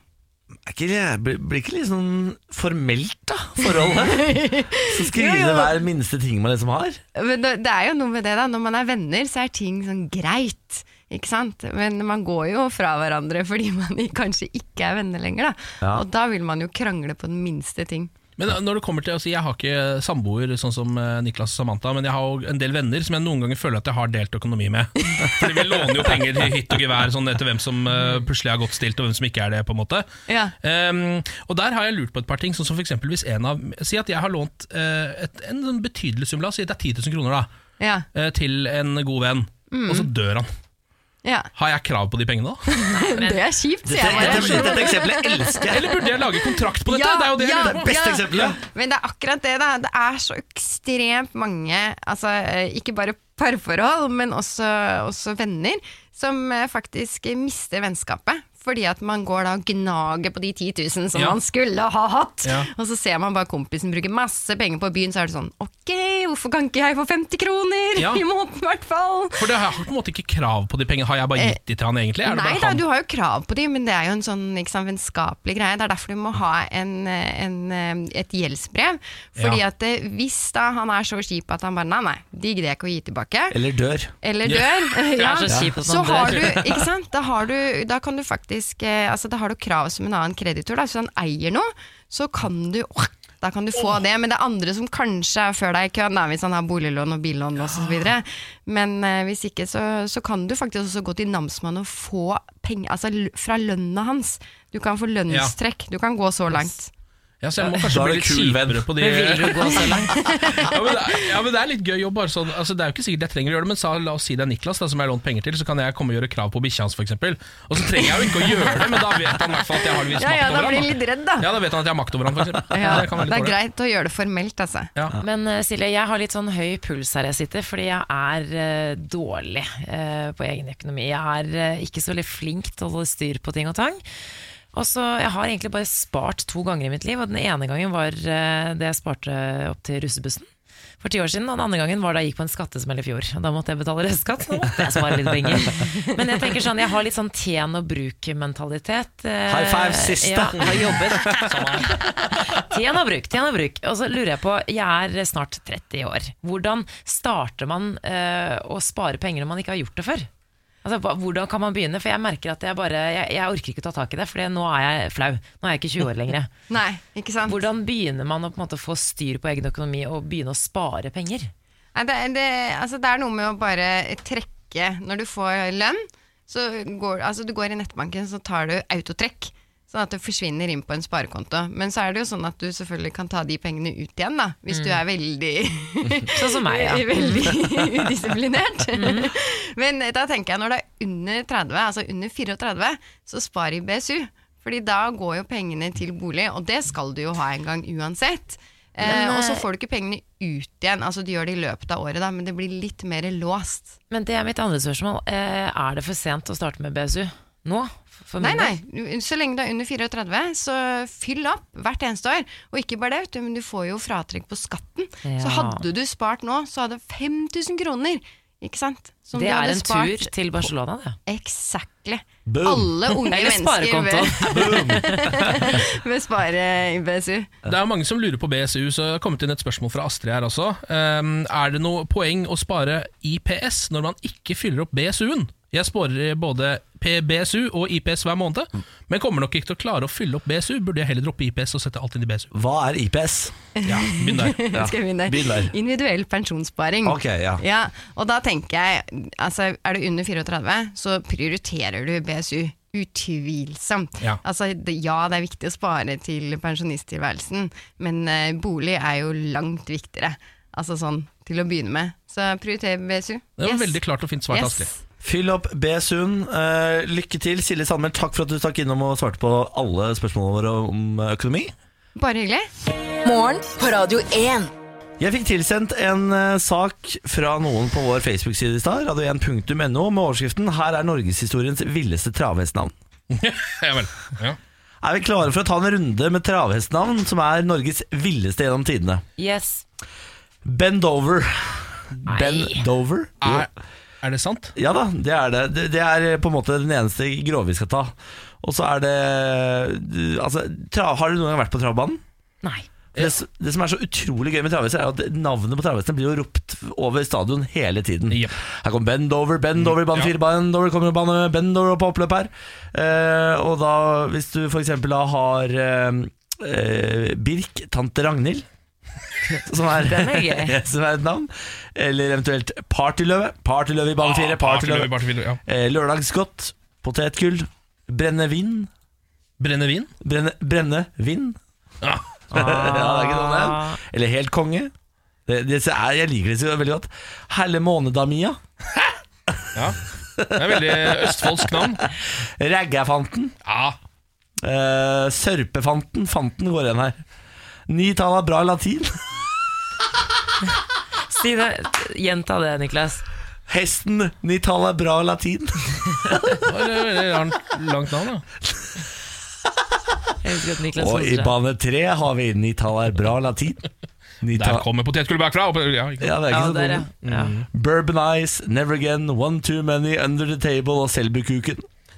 Ikke, det- blir ikke litt sånn formelt, da, forholdet? Så skrive Jo, jo. hver minste ting man liksom har. Men det, det er jo noe med det, da. Når man er venner, så er ting sånn greit. Ikke sant? Men man går jo fra hverandre fordi man kanskje ikke er venner lenger. Da. Ja. Og da vil man jo krangle på den minste ting. Men eh, når det kommer til, altså Jeg har ikke samboer sånn som eh, Niklas og Samantha, men jeg har en del venner som jeg noen ganger føler at jeg har delt økonomi med. Fordi Vi låner jo penger til hytt og gevær sånn etter hvem som eh, plutselig er godt stilt og hvem som ikke er det. på en måte Ja. um, Og Der har jeg lurt på et par ting. Sånn som for eksempel hvis en av Si at jeg har lånt eh, et, en sånn betydelig sum, la oss si det er 10 000 kroner, da, Ja. til en god venn, og så dør han. Ja. Har jeg krav på de pengene da? Det er kjipt, sier jeg bare. dette, dette eksempelet elsker jeg. Eller burde jeg lage kontrakt på dette? Ja, det er jo det ja, på. Beste eksempelet. Men det er akkurat det, da. Det er så ekstremt mange, altså eh, ikke bare parforhold, men også, også venner, som eh, faktisk mister vennskapet. Fordi at man går da og gnager på de 10 000 som Ja. man skulle ha hatt. Ja. Og så ser man bare kompisen bruke masse penger på byen, så er det sånn Ok, hvorfor kan ikke jeg få 50 kroner Ja. i måneden, i hvert fall? For det har jeg på en måte ikke krav på de pengene. Har jeg bare gitt de til han egentlig? Er det Nei bare da, du har jo krav på de, men det er jo en sånn sant, vennskapelig greie. Det er derfor du må ha en, en, et gjeldsbrev. Fordi Ja. at eh, hvis da han er så kjip at han bare nei, nei, de gidder jeg ikke å gi tilbake. Eller dør. Eller dør. Ja. så Så har du, ikke sant, da, har du, da kan du faktisk eh, Altså da har du krav som en annen kreditor. Hvis han eier noe, så kan du da kan du få det, men det er andre som kanskje er før deg i køen, hvis han har boliglån og billån osv. Men eh, hvis ikke, så, så kan du faktisk også gå til namsmannen og få penger altså, fra lønna hans. Du kan få lønnstrekk. Du kan gå så langt. Ja, så jeg må kanskje bli litt kjipere på de Men vil du gå så langt? ja, men det er, ja, men det er litt gøy å bare sånn altså, Det er jo ikke sikkert jeg trenger å gjøre det, men så, la oss si det er Niklas da, som jeg har lånt penger til, så kan jeg komme og gjøre krav på bikkja hans, f.eks. Og så trenger jeg jo ikke å gjøre det, men da vet han i hvert fall at jeg har en viss Ja, ja, makt da over blir han. litt redd, da. Ja, da vet han at jeg har makt over han, f.eks. Ja, det det er dårlig. greit å gjøre det formelt, altså. Ja. Men uh, Silje, jeg har litt sånn høy puls her jeg sitter, fordi jeg er uh, dårlig uh, på egen økonomi. Jeg er ikke så veldig flink til å holde styr på ting og tang. Og så, Jeg har egentlig bare spart to ganger i mitt liv, og den ene gangen var eh, det jeg sparte opp til russebussen. For ti år siden, og Den andre gangen var da jeg gikk på en skattesmell i fjor. Og Da måtte jeg betale restskatt. Nå måtte jeg spare litt penger. Men jeg tenker sånn, jeg har litt sånn tjen og bruk-mentalitet. eh, High five, siste. Ja, har jobbet. Tjen og bruk, tjen og bruk. Og så lurer jeg på, jeg er snart 30 år. Hvordan starter man eh, å spare penger når man ikke har gjort det før? Altså, hvordan kan man begynne? For jeg merker at jeg bare Jeg, jeg orker ikke å ta tak i det, for nå er jeg flau. Nå er jeg ikke 20 år lenger. Nei, ikke sant? Hvordan begynner man å på en måte få styr på egen økonomi og begynne å spare penger? Nei, det, det, altså det er noe med å bare trekke Når du får lønn, så går altså du går i nettbanken, så tar du autotrekk. Sånn at det forsvinner inn på en sparekonto. Men så er det jo sånn at du selvfølgelig kan ta de pengene ut igjen, da. Hvis du er veldig Sånn som meg, ja. Veldig udisiplinert. Men da tenker jeg når det er under 30, altså under 34, så spar i BSU. Fordi da går jo pengene til bolig, og det skal du jo ha en gang uansett. Men, eh, og så får du ikke pengene ut igjen. Altså Du gjør det i løpet av året, da, men det blir litt mer låst. Men det er mitt andre spørsmål. Eh, er det for sent å starte med BSU nå? For Nei, min nei. Så lenge du er under 34, så fyll opp hvert eneste år. Og ikke bare det, men du får jo fratrekk på skatten. Så hadde du spart nå, så hadde 5000 kroner. Ikke sant? Som Det er en spart- tur til Barcelona, det. Exactly. Boom. Alle unge Eller mennesker sparekonto. bør, bør spare i BSU. Det er mange som lurer på BSU, så det har kommet inn et spørsmål fra Astrid her også. Um, er det noe poeng å spare IPS når man ikke fyller opp BSU-en? Jeg sparer både PBSU og IPS hver måned, men kommer nok ikke til å klare å fylle opp BSU. Burde jeg heller droppe IPS og sette alt inn i BSU? Hva er IPS? Ja, begynn der. Ja, Skal jeg begynne? der. Individuell pensjonssparing. Ok, ja. Ja, og da tenker jeg, altså er du under 34, så prioriterer du BSU. Utvilsomt. Ja. Altså, ja, det er viktig å spare til pensjonisttilværelsen, men eh, bolig er jo langt viktigere. Altså sånn til å begynne med. Så prioriter BSU. Det var Yes. veldig klart og fint svart, Yes. Astrid. Fyll opp B. Sund. Eh, lykke til, Silje Sandmæl. Takk for at du stakk innom og svarte på alle spørsmålene våre om økonomi. Bare hyggelig. Morgen på Radio 1. Jeg fikk tilsendt en eh, sak fra noen på vår Facebook-side i stad, radio1.no, med overskriften 'Her er norgeshistoriens villeste travhestnavn'. Ja vel. Ja. Er vi klare for å ta en runde med travhestnavn som er Norges villeste gjennom tidene? Yes. Ben Dover. Ben Dover? Er, er det sant? Ja da, det er det. det. Det er på en måte den eneste grove vi skal ta. Og så er det altså, tra, Har du noen gang vært på travbanen? Nei. Det, det som er så utrolig gøy med travhester, er at navnet på travhestene blir jo ropt over stadion hele tiden. Jep. Her kommer bend over, bend over, bane ja. fire, bend over, kommer på bane, bend over på oppløp her. Eh, og da, hvis du for eksempel da har eh, eh, Birk, tante Ragnhild, som er, er som er et navn, eller eventuelt Partyløve, Partyløve i bane fire, Partyløve, Partyløve, ja. eh, Lørdagsgodt, Potetgull, Brennevin, Brennevin? Brenne, Brennevin, Ja. ja, det er ikke noe. Ah, Eller helt konge. Det, det er, jeg liker det så veldig godt. Helle Månedamia. ja. Det er veldig østfoldsk navn. Raggafanten. Ja, Uh, sørpefanten. Fanten går igjen her. Ni tall er bra latin. Si det, Gjenta det, Niklas. Hesten. Ni tall er bra latin. det var et veldig langt, langt navn. da Og i bane tre har vi ni tall er bra latin. Der kommer potetgullet bakfra. Ja. Ja, det er Ja, ikke så der, ja. Mm. Bourbon Ice, Never Again, One Too Many, Under the Table og Selbukuken.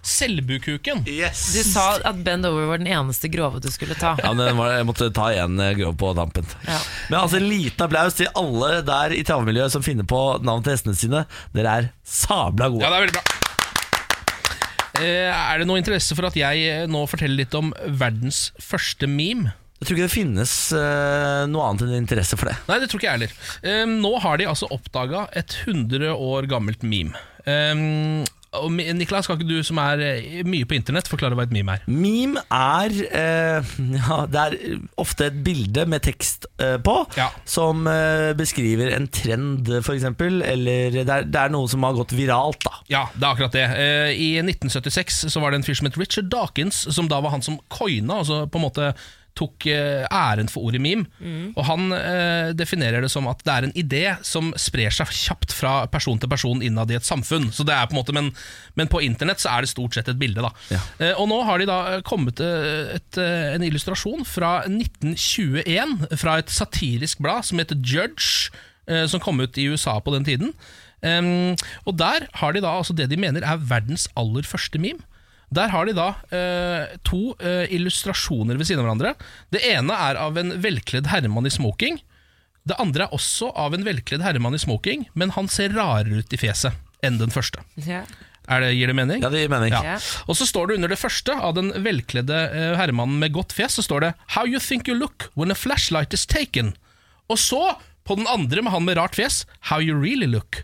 Selbukuken. Yes! Du sa at Bend Over var den eneste grove du skulle ta. Ja, men Jeg måtte ta én eh, grov på dampen. Ja. Men altså en liten applaus til alle der i travmiljøet som finner på navn til hestene sine. Dere er sabla gode. Ja, det er veldig bra. Eh, er det noe interesse for at jeg eh, nå forteller litt om verdens første meme? Jeg tror ikke det finnes uh, noe annet enn interesse for det. Nei, det tror ikke jeg heller. Um, nå har de altså oppdaga et 100 år gammelt meme. Eh, og Niklas, skal ikke du som er eh, mye på internett, forklare hva et meme er? Meme er eh, ja, Det er ofte et bilde med tekst eh, på, Ja. som eh, beskriver en trend, f.eks. Eller det er, det er noe som har gått viralt, da. Ja, det er akkurat det. Eh, I 1976 så var det en fyr som het Richard Dawkins, som da var han som coina, altså på en måte tok eh, æren for ordet meme. Og han eh, definerer det som at det er en idé som sprer seg kjapt fra person til person innad i et samfunn. Så det er på en måte, Men, men på internett så er det stort sett et bilde. da Ja. Eh, Og nå har de da eh, kommet eh, et, en illustrasjon fra 1921 fra et satirisk blad som heter Judge, eh, som kom ut i USA på den tiden. Um, og der har de da altså det de mener er verdens aller første meme. Der har de da eh, to eh, illustrasjoner ved siden av hverandre. Det ene er av en velkledd herremann i smoking. Det andre er også av en velkledd herremann i smoking, men han ser rarere ut i fjeset enn den første. Ja. Er det, gir det mening? Ja, det gir mening. Ja. Og så står det under det første av den velkledde eh, herremannen med godt fjes, så står det How you think you look when a flashlight is taken. Og så, på den andre med han med rart fjes, How you really look.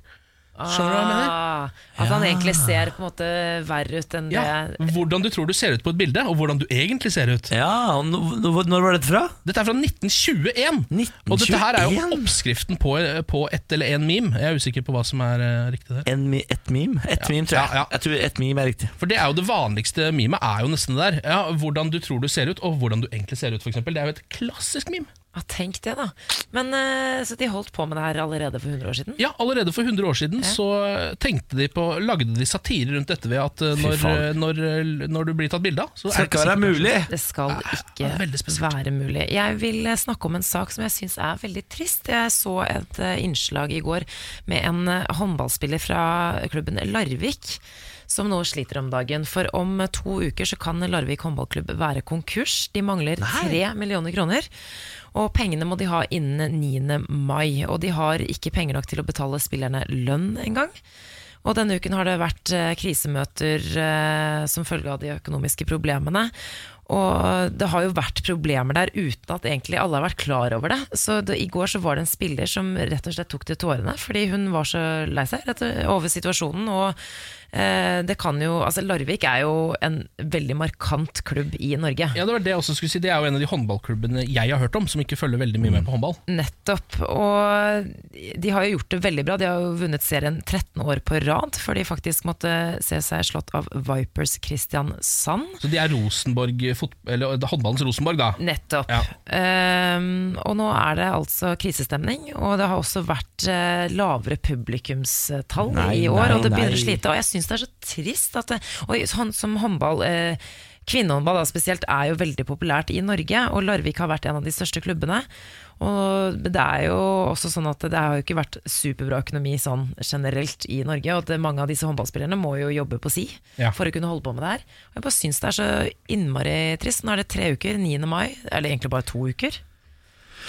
Skjønner du hva jeg mener? Ah, at han egentlig ser på en måte verre ut enn Ja, det Hvordan du tror du ser ut på et bilde, og hvordan du egentlig ser ut. Ja, og n- n- Når var dette fra? Dette er fra 1921. Og dette her er jo 1921? oppskriften på, på ett eller en meme. Jeg er usikker på hva som er eh, riktig der. En, mi- ett meme? Et Ja. meme, tror jeg. Ja, ja. Jeg tror et meme er riktig. For det er jo det vanligste memet, er jo nesten det der. Ja, hvordan du tror du ser ut, og hvordan du egentlig ser ut, f.eks. Det er jo et klassisk meme. Ja, tenk det, da. Men eh, Så de holdt på med det her allerede for 100 år siden? Ja, allerede for 100 år siden så tenkte de på Lagde de satire rundt dette ved at eh, når, faen. eh, når, eh, når du blir tatt bilde av så Skal er ikke det være sikkert- mulig. Det skal det er ikke veldig spesielt. være mulig. Jeg vil eh, snakke om en sak som jeg syns er veldig trist. Jeg så et eh, innslag i går med en eh, håndballspiller fra klubben Larvik. Som nå sliter om dagen. For om eh, to uker så kan Larvik håndballklubb være konkurs. De mangler tre millioner kroner. Og pengene må de ha innen 9. mai. Og de har ikke penger nok til å betale spillerne lønn engang. Og denne uken har det vært eh, krisemøter eh, som følge av de økonomiske problemene. Og det har jo vært problemer der uten at egentlig alle har vært klar over det. Så det, i går så var det en spiller som rett og slett tok til tårene fordi hun var så lei seg over situasjonen. Og det kan jo Altså Larvik er jo en veldig markant klubb i Norge. Ja, det var det jeg også skulle si. Det er jo en av de håndballklubbene jeg har hørt om, som ikke følger veldig mye med på håndball. Nettopp. Og de har jo gjort det veldig bra. De har jo vunnet serien 13 år på rad, før de faktisk måtte se seg slått av Vipers Kristiansand. Så de er Rosenborg, eller er håndballens Rosenborg, da. Nettopp. Ja. Um, og nå er det altså krisestemning, og det har også vært eh, lavere publikumstall Nei, i år. nei, og det begynner nei. å slite. Og jeg syns det er så trist at Og sånn som håndball eh, Kvinnehåndball da spesielt er jo veldig populært i Norge, og Larvik har vært en av de største klubbene. Og det er jo også sånn at det har jo ikke vært superbra økonomi sånn generelt i Norge, og at mange av disse håndballspillerne må jo jobbe på si Ja. for å kunne holde på med det her. Og jeg bare syns det er så innmari trist. Nå er det tre uker, 9. mai, eller egentlig bare to uker.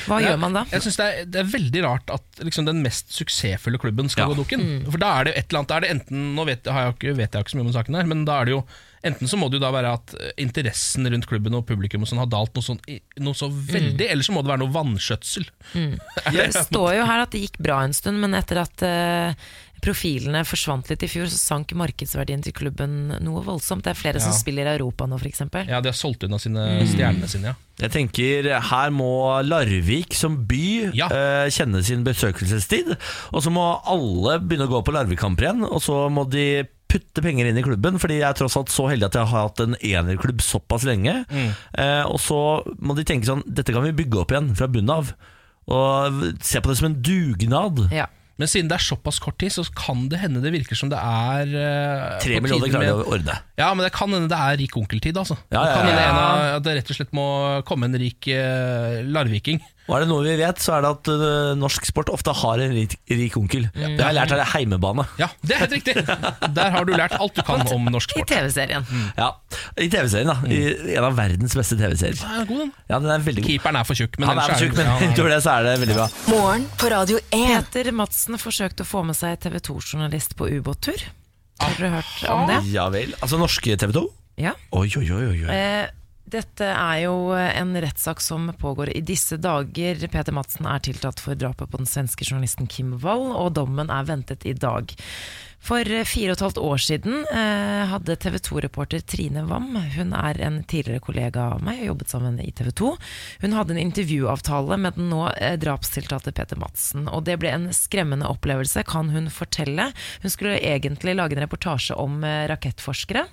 Hva Ja, gjør man da? Jeg synes det, er, det er veldig rart at liksom, den mest suksessfulle klubben skal Ja. gå dukken. For da er det jo et eller annet Da er det enten Nå vet, har jeg, ikke, vet jeg ikke så mye om saken her, men da er det jo Enten så må det jo da være at eh, interessen rundt klubben og publikum og sånn har dalt noe, sånn, noe så veldig, eller så må det være noe vanskjøtsel. Det står jo her at det gikk bra en stund, men etter at eh, profilene forsvant litt i fjor, så sank markedsverdien til klubben noe voldsomt. Det er flere som spiller i Europa nå, f.eks. Ja, De har solgt unna sine stjernene sine, ja. Jeg tenker Her må Larvik som by Ja. eh, kjenne sin besøkelsestid. Og så må alle begynne å gå på Larvik-kamper igjen. Og så må de putte penger inn i klubben, fordi jeg er tross alt så heldig at jeg har hatt en enerklubb såpass lenge. Eh, og så må de tenke sånn Dette kan vi bygge opp igjen fra bunnen av. Og se på det som en dugnad. Ja. Men siden det er såpass kort tid, så kan det hende det virker som det er eh, Tre millioner klarer de å ordne. Ja, men det kan hende det er rik onkeltid, altså. Ja, det ja, kan hende ja. en av, at det rett og slett må komme en rik eh, larviking. Og er det noe vi vet, så er det at øh, norsk sport ofte har en rik, rik onkel. Det har jeg lært av det heimebane. Ja, det er helt riktig! Der har du lært alt du kan om norsk I sport. TV-serien. Ja, I TV-serien, da. I en av verdens beste TV-serier. Ja, god den. Ja, den er veldig god. Keeperen er for tjukk, men Han er ellers for tjukk, men ja, er- utover det så er det veldig bra. Morgen på Radio 1. Peter Madsen forsøkte å få med seg TV 2-journalist på ubåttur. Har dere hørt om det? Ja vel. Altså norske TV 2? Ja. Oi, oi, oi. oi. Eh, dette er jo en rettssak som pågår i disse dager. Peter Madsen er tiltalt for drapet på den svenske journalisten Kim Wall, og dommen er ventet i dag. For eh, fire og et halvt år siden eh, hadde TV 2-reporter Trine Wam, hun er en tidligere kollega av meg jobbet sammen i TV 2, hun hadde en intervjuavtale med den nå eh, drapstiltalte Peter Madsen. Og det ble en skremmende opplevelse, kan hun fortelle. Hun skulle egentlig lage en reportasje om eh, rakettforskere.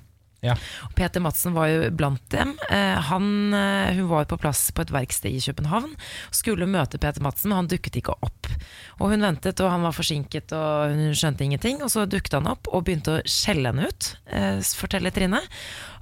Ja. Peter Madsen var jo blant dem. Eh, han, hun var på plass på et verksted i København. Skulle møte Peter Madsen, men han dukket ikke opp. Og Hun ventet, og han var forsinket, og hun skjønte ingenting. Og Så dukket han opp og begynte å skjelle henne ut, eh, forteller Trine.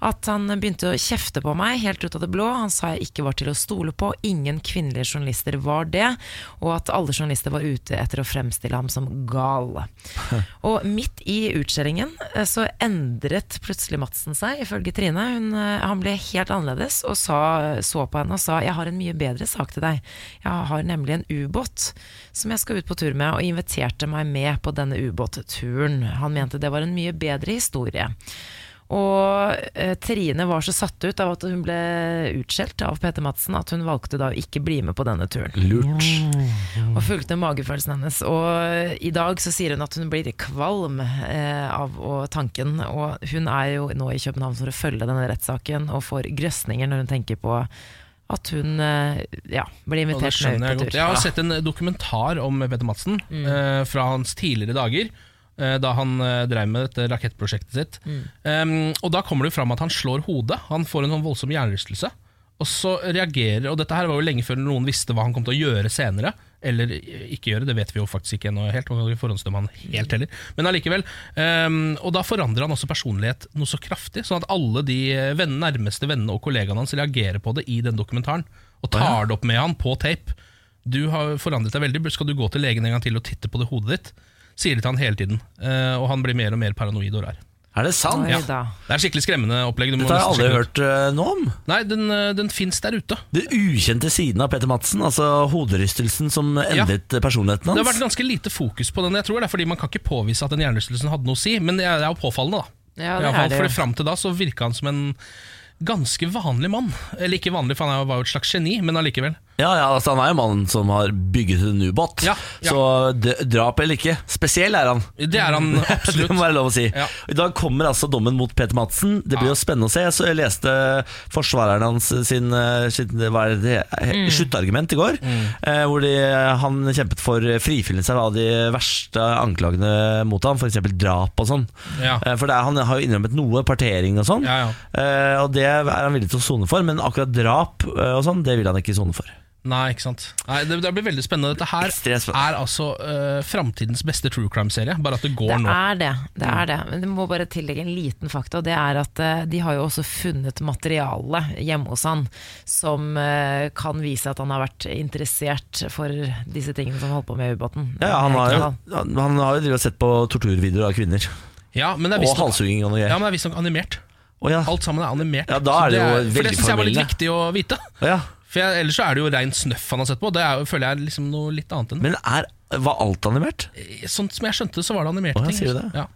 At han begynte å kjefte på meg helt ut av det blå. Han sa jeg ikke var til å stole på. Ingen kvinnelige journalister var det. Og at alle journalister var ute etter å fremstille ham som gal. Og midt i utskjellingen eh, så endret plutselig Madsen seg, ifølge Trine. Hun, eh, han ble helt annerledes og sa, så på henne og sa jeg har en mye bedre sak til deg. Jeg har nemlig en ubåt som jeg skal ut på tur med, og inviterte meg med på denne ubåtturen. Han mente det var en mye bedre historie. Og eh, Trine var så satt ut av at hun ble utskjelt av Peter Madsen at hun valgte da å ikke bli med på denne turen. Lurt. Og fulgte magefølelsen hennes. Og i dag så sier hun at hun blir kvalm eh, av og tanken. Og hun er jo nå i København for å følge denne rettssaken, og får grøsninger når hun tenker på at hun eh, ja, blir invitert med ut på tur. Jeg har sett en dokumentar om Peter Madsen eh, fra hans tidligere dager. eh, Da han eh, drev med dette rakettprosjektet sitt. Um, og Da kommer det fram at han slår hodet. Han får en sånn voldsom hjernerystelse. Og så reagerer Og dette her var jo lenge før noen visste hva han kom til å gjøre senere. Eller ikke gjøre, det vet vi jo faktisk ikke ennå helt. Man kan forhåndsdømme han helt heller Men allikevel. Um, og da forandrer han også personlighet noe så kraftig, sånn at alle de venn, nærmeste vennene og kollegaene hans reagerer på det i den dokumentaren. Og tar det opp med han på tape. Du har forandret deg veldig, skal du gå til legen en gang til og titte på det hodet ditt? Sier det til han hele tiden. Uh, og han blir mer og mer paranoid og rar. Er det sant? Oi Ja. Det er skikkelig skremmende opplegg. Dette har jeg aldri hørt øh, noe om. Nei, den, eh, den fins der ute. Det ukjente siden av Peter Madsen, altså hoderystelsen som endret personligheten hans. Det har vært ganske lite fokus på den. Jeg tror det er fordi Man kan ikke påvise at den hjernerystelsen hadde noe å si, men det er jo påfallende. da Ja, det fall, er det fordi. Fram til da så virka han som en ganske vanlig mann. Eller ikke vanlig, for han var jo et slags geni, men allikevel. Ja, ja, altså Han er jo mannen som har bygget en ubåt. Ja, ja. Så drap eller ikke, spesiell er han. Det er han det absolutt. må være lov å si. Ja. I dag kommer altså dommen mot Peter Madsen. Det blir jo spennende å se. Så jeg leste forsvareren hans sin, eh, sin hva er det, Mm. sluttargument i går. Mm. Hvor de, han kjempet for frifinnelse av de verste anklagene mot ham, f.eks. drap og sånn. Ja. Eh, For det er, han har jo innrømmet noe, partering og sånn. Ja, ja. Eh, Og det er han villig til å sone for, men akkurat drap eh, og sånn, det vil han ikke sone for. Nei, ikke sant. Nei, det, det blir veldig spennende. Dette her spennende. er altså uh, framtidens beste true crime-serie, bare at det går Det nå. er det. det er det Men det må bare tillegge en liten fakta. og Det er at uh, de har jo også funnet materiale hjemme hos han som uh, kan vise at han har vært interessert for disse tingene som holdt på med ubåten. Ja, han har jo, han, han har jo sett på torturvideoer av kvinner. Ja, men det er Og halshugging og noe ja, men det er visstnok animert. Oh, ja. Alt sammen er animert. Ja, da er det, det jo For det syns jeg var litt viktig å vite. Oh, ja. For jeg, Ellers så er det jo rein snøff han har sett på. Det er, føler jeg er liksom noe litt annet enn Men er, var alt animert? Sånn som jeg skjønte, så var det animerte Å, ja, ting. sier du det? Ja.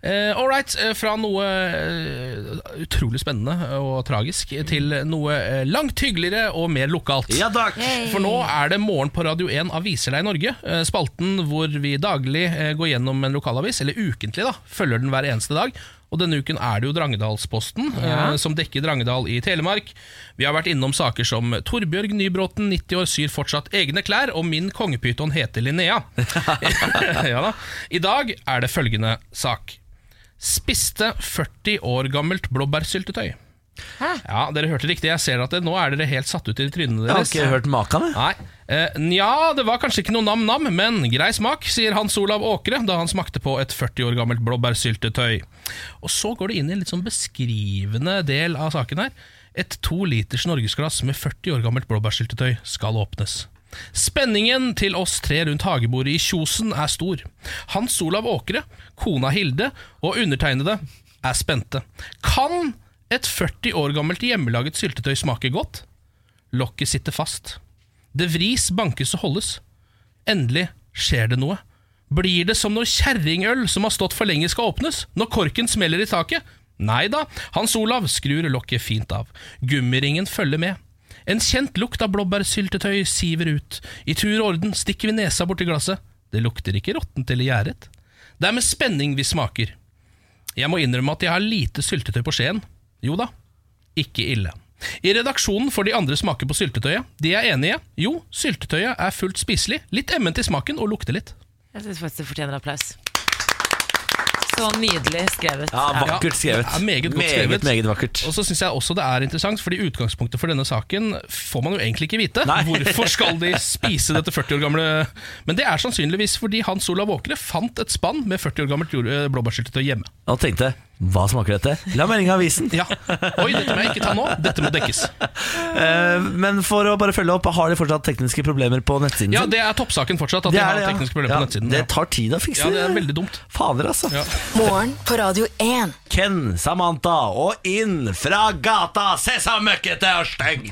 Uh, all right, eh, fra noe eh, utrolig spennende og tragisk til noe eh, langt hyggeligere og mer lokalt. Ja takk! For nå er det Morgen på Radio 1 av deg i Norge. eh, Spalten hvor vi daglig eh, går gjennom en lokalavis, eller ukentlig, da. Følger den hver eneste dag. Og denne uken er det jo Drangedalsposten, Ja. eh, som dekker Drangedal i Telemark. Vi har vært innom saker som Torbjørg Nybråten, 90 år, syr fortsatt egne klær, og min kongepyton heter Linnea. ja da. I dag er det følgende sak. spiste 40 år gammelt blåbærsyltetøy. Hæ? Ja, dere hørte riktig. Jeg ser at det, nå er dere helt satt ut i trynene Jeg har ikke hørt maken. jeg. Nei. Eh, Nja, det var kanskje ikke noe nam-nam, men grei smak, sier Hans Olav Åkre da han smakte på et 40 år gammelt blåbærsyltetøy. Og så går det inn i en litt sånn beskrivende del av saken her. Et to liters norgesglass med 40 år gammelt blåbærsyltetøy skal åpnes. Spenningen til oss tre rundt hagebordet i Kjosen er stor. Hans Olav Åkre, kona Hilde og undertegnede er spente. Kan et 40 år gammelt hjemmelaget syltetøy smaker godt? Lokket sitter fast. Det vris, bankes og holdes. Endelig skjer det noe. Blir det som når kjerringøl som har stått for lenge skal åpnes, når korken smeller i taket? Nei da, Hans Olav skrur lokket fint av. Gummiringen følger med. En kjent lukt av blåbærsyltetøy siver ut. I tur og orden stikker vi nesa borti glasset. Det lukter ikke råttent eller gjæret. Det er med spenning vi smaker. Jeg må innrømme at jeg har lite syltetøy på skjeen. Jo da, ikke ille. I redaksjonen får de andre smake på syltetøyet. De er enige. Jo, syltetøyet er fullt spiselig, litt emment i smaken og lukter litt. Jeg syns faktisk det fortjener applaus. Så nydelig skrevet. Ja, Vakkert skrevet. Ja, meget godt meget, skrevet. Meget vakkert. Og så synes jeg også det er interessant, fordi utgangspunktet for denne saken får man jo egentlig ikke vite. Nei. Hvorfor skal de spise dette 40 år gamle Men det er sannsynligvis fordi Hans Olav Åkre fant et spann med 40 år gammelt eh, blåbærsyltetøy hjemme. Han tenkte hva smaker dette? La melding i avisen. Ja. Oi, dette må jeg ikke ta nå. Dette må dekkes. Uh, men for å bare følge opp, har de fortsatt tekniske problemer på nettsiden Ja, sin? det er toppsaken fortsatt, at Det de har det, ja. tekniske problemer Ja, på nettsiden. Det tar tid å fikse ja, det er veldig dumt. Fader, altså. Ja. Morgen på Radio 1. Ken, Samantha og inn fra gata, se så møkkete og stygg!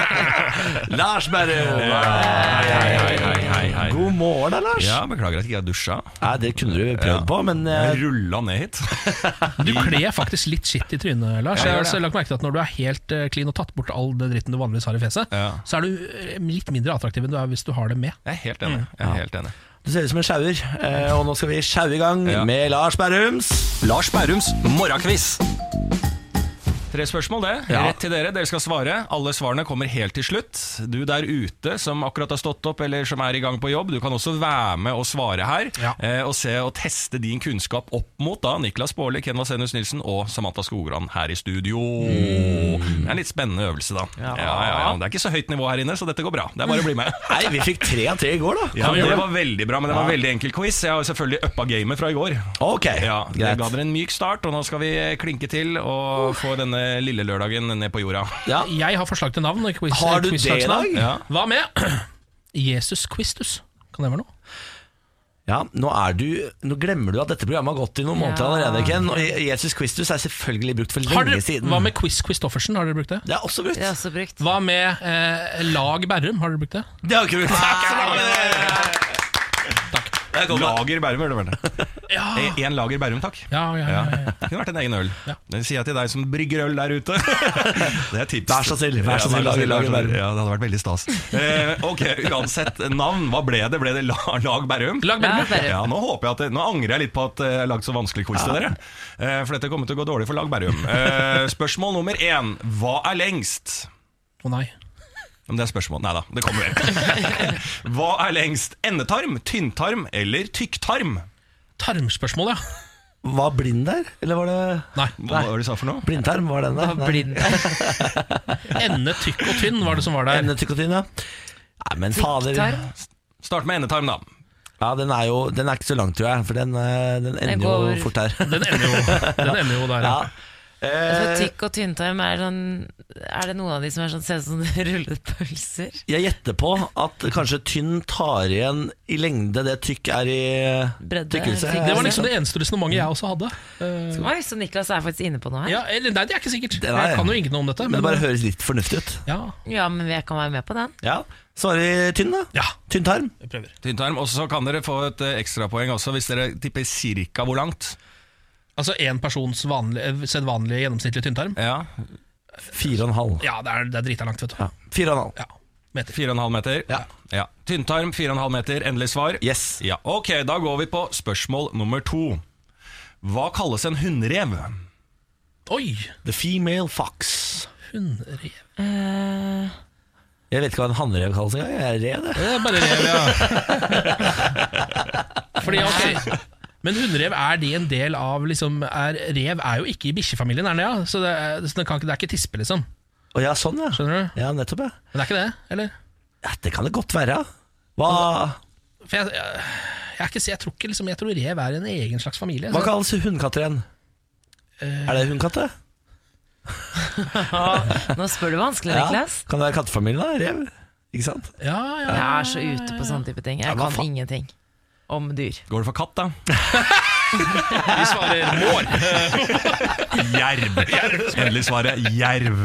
Lars Berrum. hei, hei, hei, hei. God morgen da, Lars. Ja, Beklager at jeg ikke har dusja. Nei, det kunne du prøvd Ja. på, men uh... Rulla ned hit. Du kler faktisk litt skitt i trynet, Lars. Ja, Jeg har også lagt merke til at Når du er helt eh, clean og tatt bort all det dritten du vanligvis har i fjeset, Ja. så er du eh, litt mindre attraktiv enn du er hvis du har det med. Jeg er helt enig. Jeg er helt enig. du ser ut som en sjauer. Eh, og nå skal vi sjaue i gang Ja. med Lars Bærums Lars Bærums morgenkviss. Tre spørsmål, det. Ja. Rett til dere. Dere skal svare. Alle svarene kommer helt til slutt. Du der ute som akkurat har stått opp eller som er i gang på jobb, du kan også være med og svare her. Ja. Eh, og se og teste din kunnskap opp mot da Niklas Baarli, Ken Vasenus Nilsen og Samantha Skogran her i studio. Det er en litt spennende øvelse, da. Ja. Ja, ja, Det er ikke så høyt nivå her inne, så dette går bra. Det er bare å bli med. Nei, vi fikk tre av tre i går, da. Ja, Det var veldig bra, men det var en veldig enkel quiz. Jeg har selvfølgelig uppa gamet fra i går. Ok, Ja, Det ga dere en myk start, og nå skal vi klinke til og få denne lille lørdagen ned på jorda. Ja. Jeg har forslag til navn. Quiz, Har du det i dag? Ja. Hva med Jesus Quistus? Kan det være noe? Ja, nå, er du, nå glemmer du at dette programmet har gått i noen måneder Ja. allerede, Ken. Og Jesus Quistus er selvfølgelig brukt for lenge siden. hva med Quiz Christoffersen? Har dere brukt det? Det er også brukt. Er også brukt. Hva med eh, Lag Berrum? Har dere brukt det? Det har ikke brukt. Takk. Lager Bærum, hører du vel? Ja, Én lager Bærum, takk. ja, ja, ja, ja. Det kunne vært en egen øl. Ja. Det sier jeg til deg som brygger øl der ute. Det er tips. Vær så snill, vær så Ja, snill, lager- lager Bærum. Ja, det hadde vært veldig stas. Eh, ok, uansett navn. Hva ble det? Ble det La- Lag Bærum? Lag Bærum. Ja, nå håper jeg at det, Nå angrer jeg litt på at jeg har lagd så vanskelig quiz til dere. Eh, For dette kommer til å gå dårlig for Lag Bærum. Eh, Spørsmål nummer én. Hva er lengst? Å nei. Men det er spørsmål. Nei da, det kommer vel. Hva er lengst? Endetarm, tynntarm eller tykktarm? Tarmspørsmål, ja. Var blind der, eller var det Nei. Hva var det du sa for noe? blindtarm? Var den der? Var blind. Ende, tykk og tynn var det som var der. Endetykk og tynn, ja. Nei, men fader. Start med endetarm, da. Ja, den er jo Den er ikke så lang, tror jeg, for den, eh, den ender går- jo fort her. Den ender jo, den ender jo der, ja. Ja. Så Eh, tykk og tynntarm, er, sånn, er det noen av de som er sånn, ser ut som rullede pølser? jeg gjetter på at kanskje tynn tar igjen i lengde det tykk er i Bredde, tykkelse. Det var liksom det eneste resonnementet jeg også hadde. Eh, Oi, så Niklas er faktisk inne på noe her? ja, eller, nei, det er ikke sikkert. Det er- Jeg kan jo ingenting om dette. Men det bare høres litt fornuftig ut. ja, Ja, men jeg kan være med på den. Ja, Svarer vi tynn, da? ja, Tynn tarm? Tynntarm. Og så kan dere få et eh, ekstrapoeng også hvis dere tipper cirka hvor langt. Altså én persons vanlige, sedvanlige gjennomsnittlige tynntarm? Ja, Fire og en halv. Ja, det er, det er drita langt, vet du. Ja. Fire og en halv. Ja, meter. 4,5 meter. Ja. ja. Tynntarm, 4,5 meter. Endelig svar. Yes. Ja, Ok, da går vi på spørsmål nummer to. Hva kalles en hunnrev? Oi! The female fox. Hunnrev uh... Jeg vet ikke hva en hannrev kalles engang. Jeg er rev, det. Det er bare rev, ja. Fordi, ok Men hunnrev, er de en del av liksom, er, Rev er jo ikke i bikkjefamilien, er det? Ja? Så det, er- så det, kan det er ikke tispe, liksom. Å ja, sånn ja. Skjønner du? Ja, nettopp, ja. Men det er ikke det, eller? ja. Det kan det godt være. Hva, For jeg, jeg, jeg, er ikke, jeg, tror ikke liksom, jeg tror rev er en egen slags familie. hva så- kalles hundkatter igjen? Er det hundkatte? Nå spør du vanskelig, Niklas. Kan det være kattefamilien, da? Rev? Ikke sant? ja, ja. Jeg er så ute på sånne type ting. Jeg kan ingenting om dyr. Går det for katt, da? Vi svarer mår. Jerv. Endelig svaret jerv.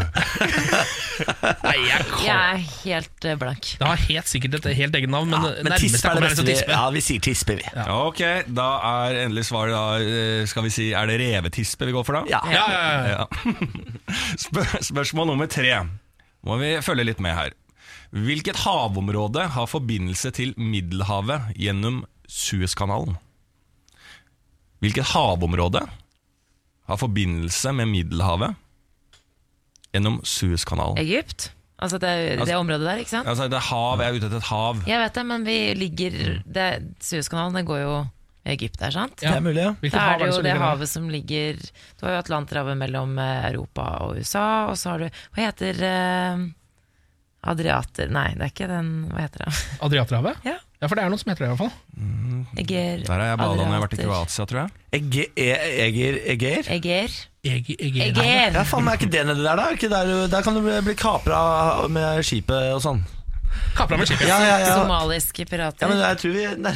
Nei, jeg kan Jeg er helt eh, blank. Det har helt sikkert et helt eget navn, men, Men nærmest tispe jeg er det kommer er beste vi tispe. Ja, vi sier tispe, vi. Ja. Ok, da er endelig svaret da, eh, skal vi si, Er det revetispe vi går for da? Ja. Ja, ja, ja. Ja. Spør spørsmål nummer tre. Må vi følge litt med her. Hvilket havområde har forbindelse til Middelhavet gjennom Suezkanalen? Hvilket havområde har forbindelse med Middelhavet gjennom Suezkanalen? Egypt? Altså det, det området der, ikke sant? Altså, det er hav, jeg er ute etter et hav. Jeg vet det, men vi ligger det, Suezkanalen det går jo i Egypt der, sant? Ja, Det er mulig, ja. Hvilket Da er det jo det havet som ligger Du har jo Atlanterhavet mellom eh, Europa og USA, og så har du Hva heter eh, Adriater Nei, det er ikke den Hva heter det? Adriaterhavet? Ja. Ja, for det er noe som heter det i hvert fall. Eger Der har jeg bada når jeg har vært i Adriater. Kroatia, tror jeg. Ege- e- Eger Eger? Eger. Eger. Eger. Ja, faen, er ikke det nedi der, da? Er ikke der, der kan du bli, bli kapra med skipet og sånn. Kapra med skipet. Ja, ja, ja. Somaliske pirater. ja men jeg tror vi nei,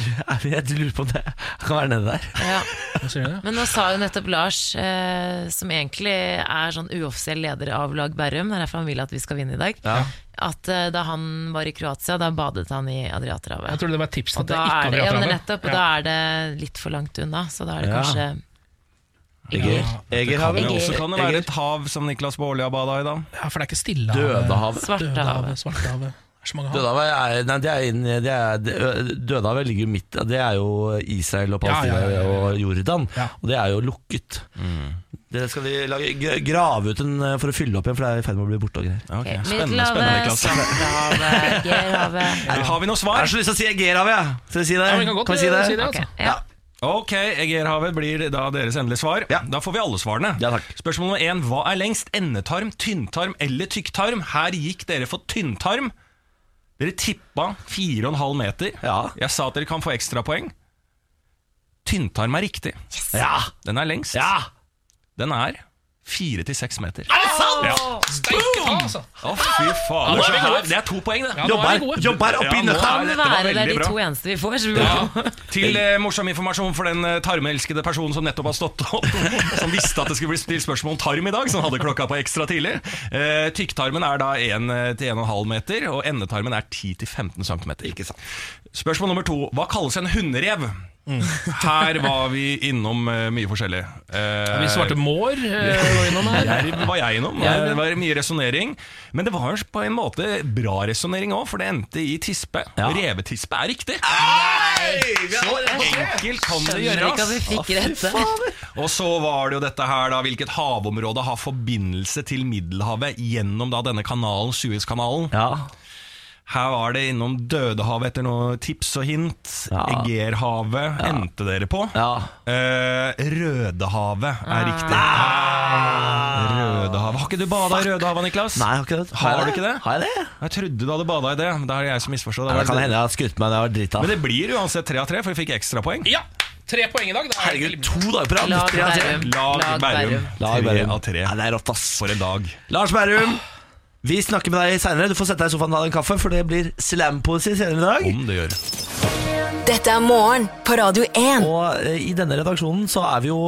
Jeg lurer på om det kan være nede der. Ja. Men nå sa jo nettopp Lars, eh, som egentlig er sånn uoffisiell leder av Lag Bærum, det er derfor han vil at vi skal vinne i dag, Ja. at eh, da han var i Kroatia, da badet han i Jeg tror det var et tips Og at det ikke er er ja, men Adriaterhavet. nettopp, og da er det litt for langt unna, så da er det Ja. kanskje Eger. Det Egerhavet. kan også kan det være et hav som Niklas Baarli har bada i, da. Ja, for det er ikke Stillehavet. Dødehavet. Svartehavet. Dødehavet, Svartehavet. Det så mange hav. Dødehavet er, nei, det er, inn, det er det- Dødehavet ligger jo midt Det er jo Israel og Palestina Ja, ja, ja, ja, ja. og Jordan, Ja. og det er jo lukket. Det skal vi lage, grave ut en eh, for å fylle opp igjen, for det er i ferd med å bli borte og greier. Ok, Ok, Spennende, spennende, Middelhavet, Niklas. Svartehavet, Gerhavet Har vi noe Jeg svar? har så lyst til å si Egerhavet, jeg. Skal vi si det? Ja, vi kan godt vi si det? si det, Ok, altså. ja. Ok, Egerhavet blir da deres endelige svar. Ja. Da får vi alle svarene. Ja, takk. Spørsmål nummer én. Hva er lengst? Endetarm, tynntarm eller tykktarm? Her gikk dere for tynntarm. Dere tippa 4,5 meter. Ja. Jeg sa at dere kan få ekstrapoeng. Tynntarm er riktig. Ja! Den er lengst. Ja! Den er 4-6 meter. Steike ta, altså! Å, fy faen. Ja, er her- det er to poeng, det. Ja, nå er vi Jobber, gode. jobber oppi Ja, nå nøtta! er Kan det dette var være det er veldig de bra. to eneste vi får? Så vi Ja. Til eh, morsom informasjon for den eh, tarmelskede personen som nettopp har stått opp, som visste at det skulle bli stilt spørsmål om tarm i dag, som hadde klokka på ekstra tidlig. Eh, tykktarmen er da 1-1,5 meter, og endetarmen er 10-15 cm. Spørsmål nummer to. Hva kalles en hunderev? Her var vi innom eh, mye forskjellig. Eh, Vi svarte mår. eh, var innom her. Jerv var jeg innom. Ja. Det var mye resonnering. Men det var på en måte bra resonnering òg, for det endte i tispe. Ja. Revetispe er riktig. Så Enkelt kan det Skjønner ikke at vi gjøres. fikk rette. Og så var det jo dette her da, hvilket havområde har forbindelse til Middelhavet gjennom da denne kanalen, Suezkanalen. Ja. Her var det innom Dødehavet etter noen tips og hint. Ja. Egerhavet endte dere på. ja. Eh, Rødehavet er Ah. riktig. Rødehavet. Har ikke du bada i Rødehavet, Niklas? Nei, jeg har ikke det. Har jeg du ikke det? Har jeg det? Jeg trodde du hadde bada i det. men det er jeg som misforstår. Det, det kan hende jeg har skutt meg Det jeg dritt av. Men det blir uansett tre av tre, for vi fikk ekstrapoeng. Ja, tre poeng i dag. Det er Herregud, to dager på rad! Lag. Bærum. Lag. Bærum. Tre av tre. Ja, det er rått, ass. For en dag. Lars Bærum, vi snakker med deg seinere. Du får sette deg i sofaen og ha en kaffe, for det blir slampoesi senere i dag. Om det gjør. Dette er morgen på Radio 1. Og eh, i denne redaksjonen så er vi jo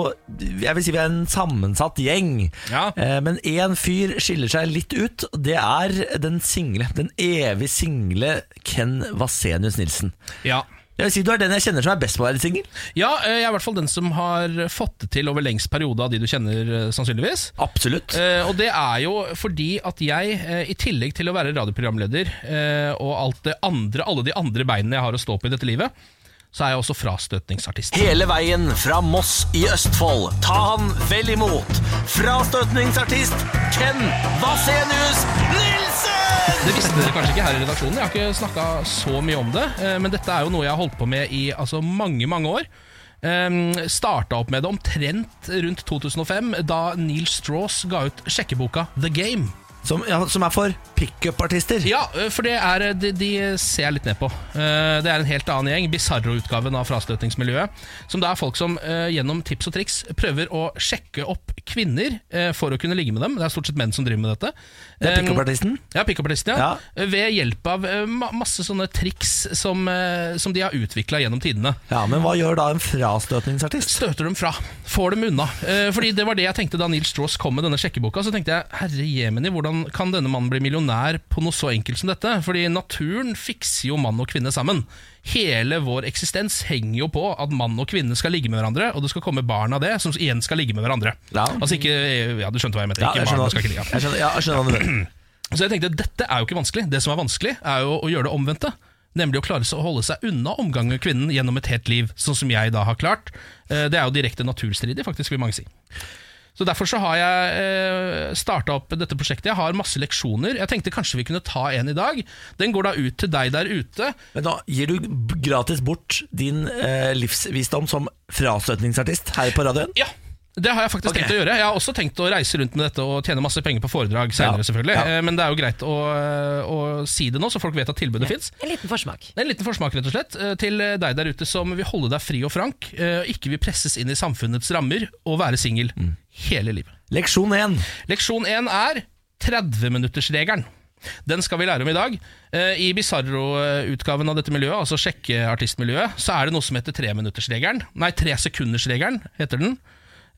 Jeg vil si vi er en sammensatt gjeng. Ja. Eh, Men én fyr skiller seg litt ut. Det er den single, den evig single Ken Vasenius Nilsen. Ja. Jeg vil si Du er den jeg kjenner som er best på å være singel. ja, eh, jeg er i hvert fall den som har fått det til over lengst periode av de du kjenner, eh, sannsynligvis. Absolutt. Eh, og det er jo fordi at jeg, i tillegg til å være radioprogramleder eh, og alt det andre, alle de andre beinene jeg har å stå på i dette livet, så er jeg også frastøtningsartist. Hele veien fra Moss i Østfold. Ta han vel imot. Frastøtningsartist Ken Vasenius Nilsen! Det visste dere kanskje ikke her i redaksjonen. Jeg har ikke snakka så mye om det, eh, men dette er jo noe jeg har holdt på med i altså, mange, mange år. Um, starta opp med det omtrent rundt 2005, da Neil Strauss ga ut sjekkeboka The Game. Som, ja, som er for pickup-artister. Ja, for det er, de, de ser jeg litt ned på. Eh, Det er en helt annen gjeng, Bizarro-utgaven av frastøtningsmiljøet. Som da er folk som eh, gjennom tips og triks prøver å sjekke opp kvinner eh, for å kunne ligge med dem. Det er stort sett menn som driver med dette. Det er Eh, pickup-artisten. Ja, pickup-artisten, ja. Ja. Ved hjelp av eh, masse sånne triks som, eh, som de har utvikla gjennom tidene. Ja, Men hva gjør da en frastøtningsartist? Støter dem fra, får dem unna. Eh, fordi Det var det jeg tenkte da Neil Strauss kom med denne sjekkeboka. Så tenkte jeg, herre jemini, hvordan kan denne mannen bli millionær på noe så enkelt som dette? Fordi naturen fikser jo mann og kvinne sammen. Hele vår eksistens henger jo på at mann og kvinne skal ligge med hverandre, og det skal komme barn av det, som igjen skal ligge med hverandre. Ja. Altså ikke, Ja, du skjønte hva jeg mente. Ja, ikke jeg skjønner, skal ikke ligge. jeg skjønner, ja, jeg skjønner. Så jeg tenkte, dette er jo ikke vanskelig. Det som er vanskelig, er jo å gjøre det omvendte. Nemlig å klare seg å holde seg unna omgang med kvinnen gjennom et helt liv, sånn som jeg da har klart. Eh, Det er jo direkte naturstridig, faktisk, vil mange si. Så Derfor så har jeg eh, starta opp dette prosjektet. Jeg har masse leksjoner. Jeg tenkte kanskje vi kunne ta en i dag. Den går da ut til deg der ute. Men da gir du gratis bort din eh, livsvisdom som frastøtningsartist her på radioen? Ja, det har jeg faktisk okay. tenkt å gjøre. Jeg har også tenkt å reise rundt med dette og tjene masse penger på foredrag senere, Ja. selvfølgelig. Ja. Eh, Men det er jo greit å, å si det nå, så folk vet at tilbudet fins. En liten forsmak. En liten forsmak rett og slett eh, til deg der ute som vil holde deg fri og frank, eh, og ikke vil presses inn i samfunnets rammer og være singel hele livet. Leksjon 1. Leksjon 1 er 30-minuttersregelen. Den skal vi lære om i dag. Eh, I Bizarro-utgaven av dette miljøet, altså sjekkeartistmiljøet, så er det noe som heter treminuttersregelen. Nei, tresekundersregelen heter den.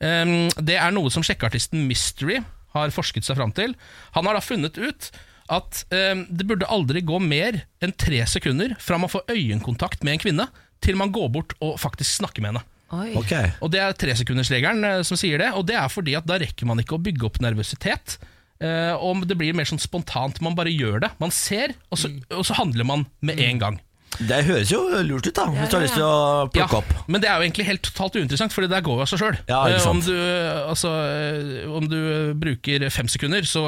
Um, Det er noe som sjekkeartisten Mystery har forsket seg fram til. Han har da funnet ut at um, det burde aldri gå mer enn tre sekunder fra man får øyekontakt med en kvinne, til man går bort og faktisk snakker med henne. Okay. Og Det er tresekundersregelen eh, som sier det, og det er fordi at da rekker man ikke å bygge opp nervøsitet. Uh, og det blir mer sånn spontant. Man bare gjør det. Man ser, og så, og så handler man med en gang. Det høres jo lurt ut, da, hvis du har lyst til å plukke opp. Men det er jo egentlig helt totalt uinteressant, for det der går jo av seg sjøl. Om, du, altså, eh, om du bruker fem sekunder, så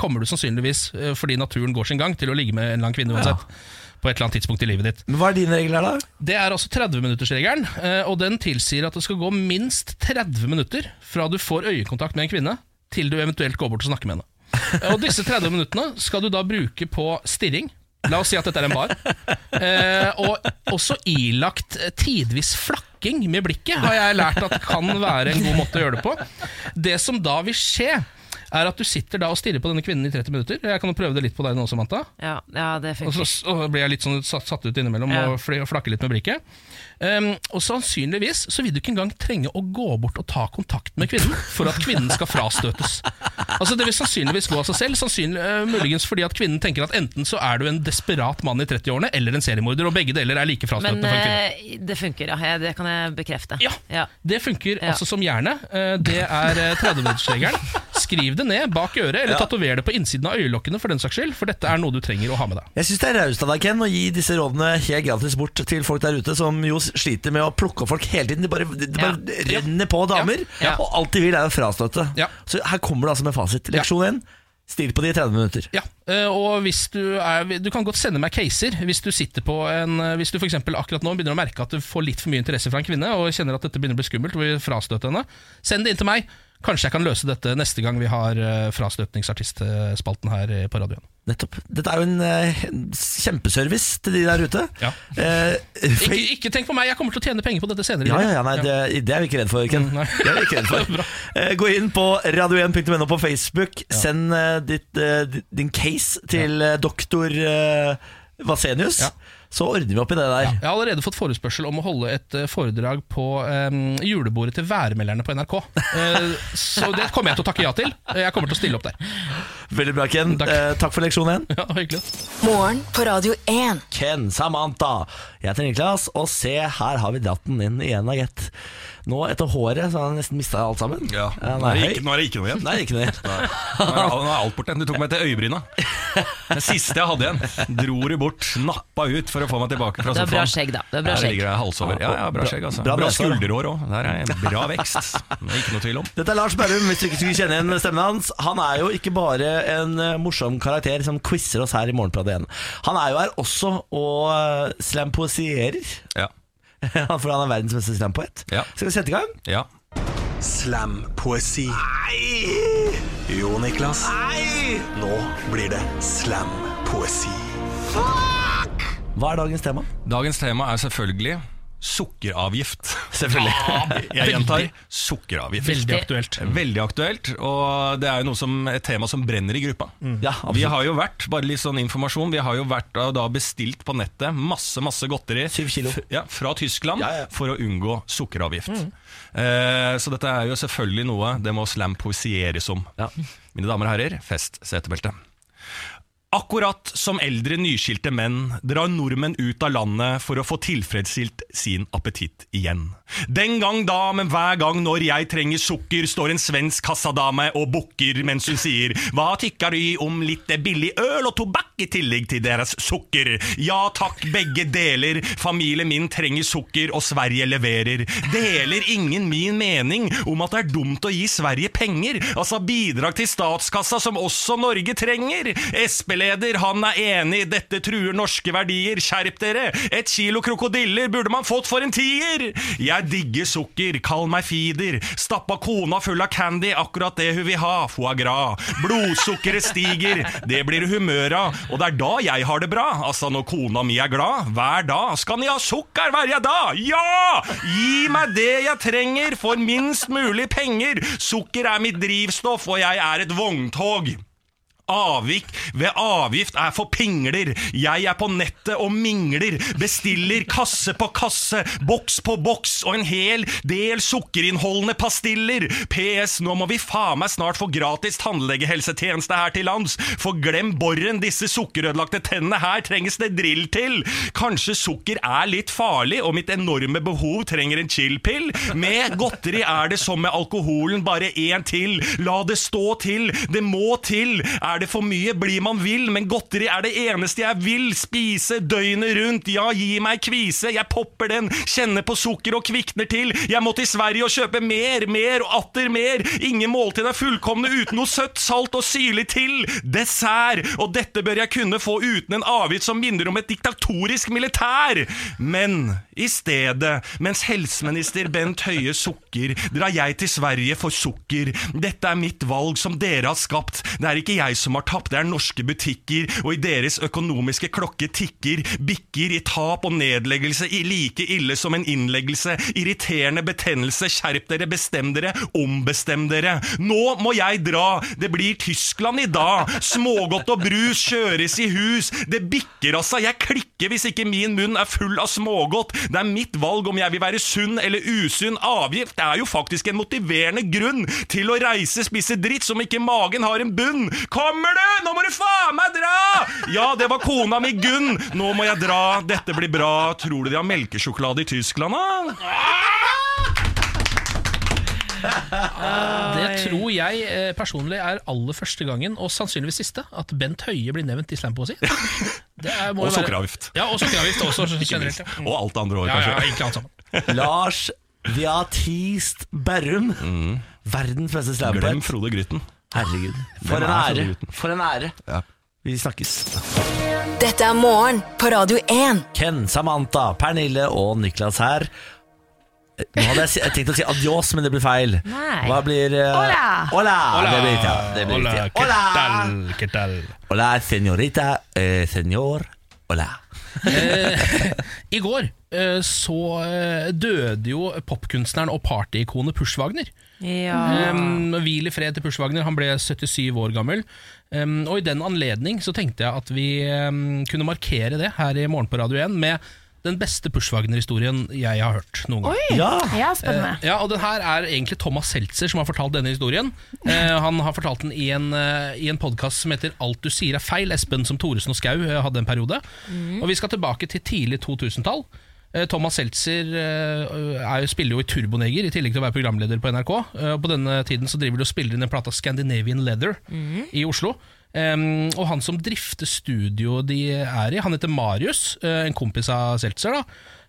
kommer du sannsynligvis, eh, fordi naturen går sin gang, til å ligge med en eller annen kvinne uansett. På et eller annet tidspunkt i livet ditt. Men hva er dine regler, da? Det er altså 30-minuttersregelen, eh, og den tilsier at det skal gå minst 30 minutter fra du får øyekontakt med en kvinne, til du eventuelt går bort og snakker med henne. Eh, Og disse 30 minuttene skal du da bruke på stirring. La oss si at dette er en bar. Eh, og også ilagt tidvis flakking med blikket, har jeg lært at kan være en god måte å gjøre det på. Det som da vil skje, er at du sitter da og stirrer på denne kvinnen i 30 minutter. Jeg kan jo prøve det litt på deg nå, Samantha. Ja, ja, det Og så, og blir jeg litt sånn satt, satt ut innimellom Ja. og flakker litt med blikket. Um, og sannsynligvis så vil du ikke engang trenge å gå bort og ta kontakt med kvinnen for at kvinnen skal frastøtes. Altså Det vil sannsynligvis gå av seg selv, sannsynlig, uh, muligens fordi at kvinnen tenker at enten så er du en desperat mann i 30-årene eller en seriemorder, og begge deler er like Men frastøtende for en kvinne. Men det funker, ja. Det kan jeg bekrefte. Ja. Ja. Det funker Ja. altså som jernet. Uh, Det er eh, 30-minuttersregelen. Skriv det ned bak øret, eller tatover det på innsiden av øyelokkene, for den saks skyld, for dette er noe du trenger å ha med deg. Jeg syns det er raust av deg, Ken, å gi disse rådene helt gratis bort til folk der ute som jo sliter med å plukke opp folk hele tiden. De bare, de bare Ja. renner på damer, Ja. og alt de vil, er å frastøte. Ja. Så her kommer det altså med fasit. Leksjon 1. Still på de 30 minutter. Ja, eh, og hvis du er Du kan godt sende meg caser hvis du sitter på en eh, Hvis du eksempel akkurat nå begynner å merke at du får litt for mye interesse fra en kvinne, og kjenner at dette begynner å bli skummelt og vil frastøte henne, send det inn til meg. Kanskje jeg kan løse dette neste gang vi har eh, frastøtningsartistspalten her eh, på radioen. Nettopp. Dette er jo en eh, kjempeservice til de der ute. Ja. Eh, Ikke, ikke tenk på meg, jeg kommer til å tjene penger på dette senere. ja, ja, ja, nei, det, det er vi ikke redd for, Ken. Mm. Det er vi ikke redd for. Eh, Gå inn på radio1.no på Facebook. Send eh, ditt, din case til doktor Vasenius. Ja. Så ordner vi opp i det der. Jeg har allerede fått forespørsel om å holde et eh, foredrag på eh, julebordet til værmelderne på NRK. Eh, så det kommer jeg til å takke ja til. Jeg kommer til å stille opp der. Veldig bra, Ken. Takk. Eh, takk for leksjon én. Ja, hyggelig. Morgen på Radio 1. Ken, Samantha. Jeg heter Niklas, og se, her har vi dratt den inn igjen, da, gitt. Nå etter håret så har han nesten mista alt sammen. Ja, nå, er er det ikke, nå er det ikke noe igjen. Nei, ikke noe. Nå er, nå er alt borte. Du tok meg til øyebryna. Den siste jeg hadde igjen. Dro du bort, nappa ut for å få meg tilbake fra Du har sofaen. bra skjegg, da. Det er bra skjegg. ligger det hals. Ja, ja, bra skjegg, altså. Bra Bra, skulderhår òg. Der er en bra vekst. Det er ikke noe tvil om. Dette er Lars Berrum, hvis du ikke skulle kjenne igjen stemmen hans. Han er jo ikke bare en eh, morsom karakter som quizer oss her i Morgenpratet igjen. Han er jo her også og uh, slampoesierer. Ja. For han er verdens beste slampoet. Ja. Skal vi sette i gang? Ja. Slampoesi. Jo, Niklas. Nei! Nå blir det slampoesi. Fuck! Hva er dagens tema? Dagens tema er selvfølgelig sukkeravgift. Selvfølgelig. Jeg gjentar sukkeravgift. Veldig aktuelt. Veldig aktuelt, og det er jo noe som, et tema som brenner i gruppa. Ja, Vi har jo vært, bare litt sånn informasjon, vi har jo vært da bestilt på nettet masse masse godteri Syv kilo. f- Ja, fra Tyskland Ja, ja. for å unngå sukkeravgift. Eh, så dette er jo selvfølgelig noe det må slam poesieres om. Ja. Mine damer og herrer, fest setebeltet. Akkurat som eldre nyskilte menn drar nordmenn ut av landet for å få tilfredsstilt sin appetitt igjen. Den gang da, men hver gang når jeg trenger sukker, står en svensk kassadame og bukker mens hun sier Hva tykker du om litt billig øl og tobakk i tillegg til deres sukker? Ja takk, begge deler. Familien min trenger sukker, og Sverige leverer. Deler ingen min mening om at det er dumt å gi Sverige penger, altså bidrag til statskassa som også Norge trenger. SP-leder, han er enig, dette truer norske verdier, skjerp dere. Et kilo krokodiller burde man fått for en tier. Jeg digger sukker, kall meg feeder. Stappa kona full av candy, akkurat det hun vil ha, foie gras. Blodsukkeret stiger, det blir humør av, og det er da jeg har det bra. Altså når kona mi er glad, hver dag. Skal ni ha sukker hver dag? Ja! Gi meg det jeg trenger for minst mulig penger. Sukker er mitt drivstoff, og jeg er et vogntog. Avvik ved avgift er for pingler. Jeg er på nettet og mingler. Bestiller kasse på kasse, boks på boks og en hel del sukkerinnholdende pastiller. PS, nå må vi faen meg snart få gratis tannlegehelsetjeneste her til lands. For glem borren, disse sukkerødelagte tennene her trenges det drill til. Kanskje sukker er litt farlig, og mitt enorme behov trenger en chill-pill? Med godteri er det som med alkoholen, bare én til. La det stå til, det må til. Er det for mye, blir man vill, men godteri er det eneste jeg vil. Spise døgnet rundt, ja, gi meg kvise. Jeg popper den, kjenner på sukker og kvikner til. Jeg må til Sverige og kjøpe mer, mer og atter mer. Ingen måltid er fullkomne uten noe søtt, salt og syrlig til. Dessert, og dette bør jeg kunne få uten en avgift som minner om et diktatorisk militær. Men i stedet, mens helseminister Bent Høie sukker, drar jeg til Sverige for sukker. Dette er mitt valg som dere har skapt. Det er ikke jeg som har tapt, det er norske butikker, og i deres økonomiske klokke tikker, bikker i tap og nedleggelse i like ille som en innleggelse. Irriterende betennelse, skjerp dere, bestem dere, ombestem dere. Nå må jeg dra, det blir Tyskland i dag. Smågodt og brus kjøres i hus. Det bikker altså, jeg klikker hvis ikke min munn er full av smågodt. Det er mitt valg om jeg vil være sunn eller usunn. Avgift er jo faktisk en motiverende grunn til å reise, spise dritt som ikke magen har en bunn. Kommer du? Nå må du faen meg dra! Ja, det var kona mi Gunn. Nå må jeg dra. Dette blir bra. Tror du de har melkesjokolade i Tyskland, da? Det tror jeg eh, personlig er aller første gangen, og sannsynligvis siste, at Bent Høie blir nevnt i slampoesi. Og sukkeravgift. Ja, og sukkeravgift også, generelt. Ja. Mm. Og alt det andre òg, Ja, ja, kanskje. alt sammen. Lars Viatist Berrum. Verdens beste slampoet. Glem. Frode Grytten. Herregud. For en er ære. For en ære. Ja. Vi snakkes. Dette er morgen på Radio 1. Ken, Samantha, Pernille og Niklas her. Nå hadde jeg tenkt å si adios, men det blir feil. Nei. Hva blir uh, Hola. Hola! Det blir ja. Det blir Hola, riktig. ¿qué Hola! tal? ¿Qué tal? Hola, señorita. Eh, señor. Hola. I går eh, så eh, døde jo popkunstneren og partyikonet Push Wagner. Ja. Um, hvil i fred til Push Wagner, han ble 77 år gammel. Um, og i den anledning så tenkte jeg at vi um, kunne markere det her i Morgen på Radio 1 med den beste Push Wagner-historien jeg har hørt noen gang. Oi! Ja. Ja, spennende. Ja, og den her er egentlig Thomas Seltzer som har fortalt denne historien. Uh, han har fortalt den i en, uh, i en podkast som heter Alt du sier er feil. Espen som Thoresen og Skau hadde en periode. Og vi skal tilbake til tidlig 2000-tall. Eh, Thomas Seltzer eh, er, jo- spiller jo i Turboneger, i tillegg til å være programleder på NRK. Eh, og på denne tiden så driver de og spiller inn en plate av Scandinavian Leather i Oslo. Um, og han som drifter studioet de er i, han heter Marius, en kompis av Seltzer. da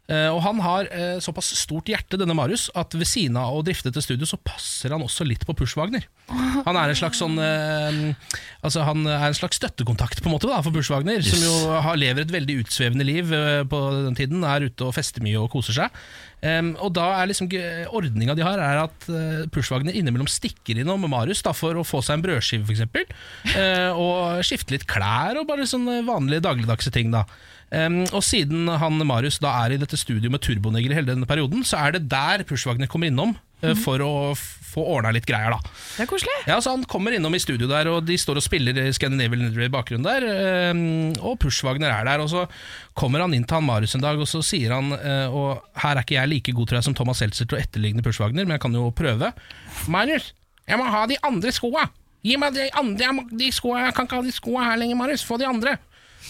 og han har eh, såpass stort hjerte, denne Marius, at ved siden av å drifte til studio, så passer han også litt på Push-Wagner. Han er en slags sånn eh, Altså han er en slags støttekontakt på en måte da, for Push-Wagner, som jo har, lever et veldig utsvevende liv eh, på den tiden. Er ute og fester mye og koser seg. Um, og da er liksom ordninga de har, er at uh, Push-Wagner innimellom stikker innom Marius da, for å få seg en brødskive, f.eks. Uh, og skifte litt klær og bare sånne vanlige dagligdagse ting. da og siden han Marius da er i dette studioet med turbonegger hele denne perioden, så er det der Push-Wagner kommer innom eh, for å få ordna litt greier. da Det er koselig. ja, så Han kommer innom i studio der, og de står og spiller Scandinavian Literary i bakgrunnen der. eh, Og Push-Wagner er der. Og så kommer han inn til han Marius en dag, og så sier han eh, Og her er ikke jeg like god tror jeg, som Thomas Seltzer til å etterligne Push-Wagner, men jeg kan jo prøve. Marius, jeg må ha de andre skoa! Gi meg de andre, jeg må, de skoa, jeg kan ikke ha de skoa her lenger, Marius. Få de andre.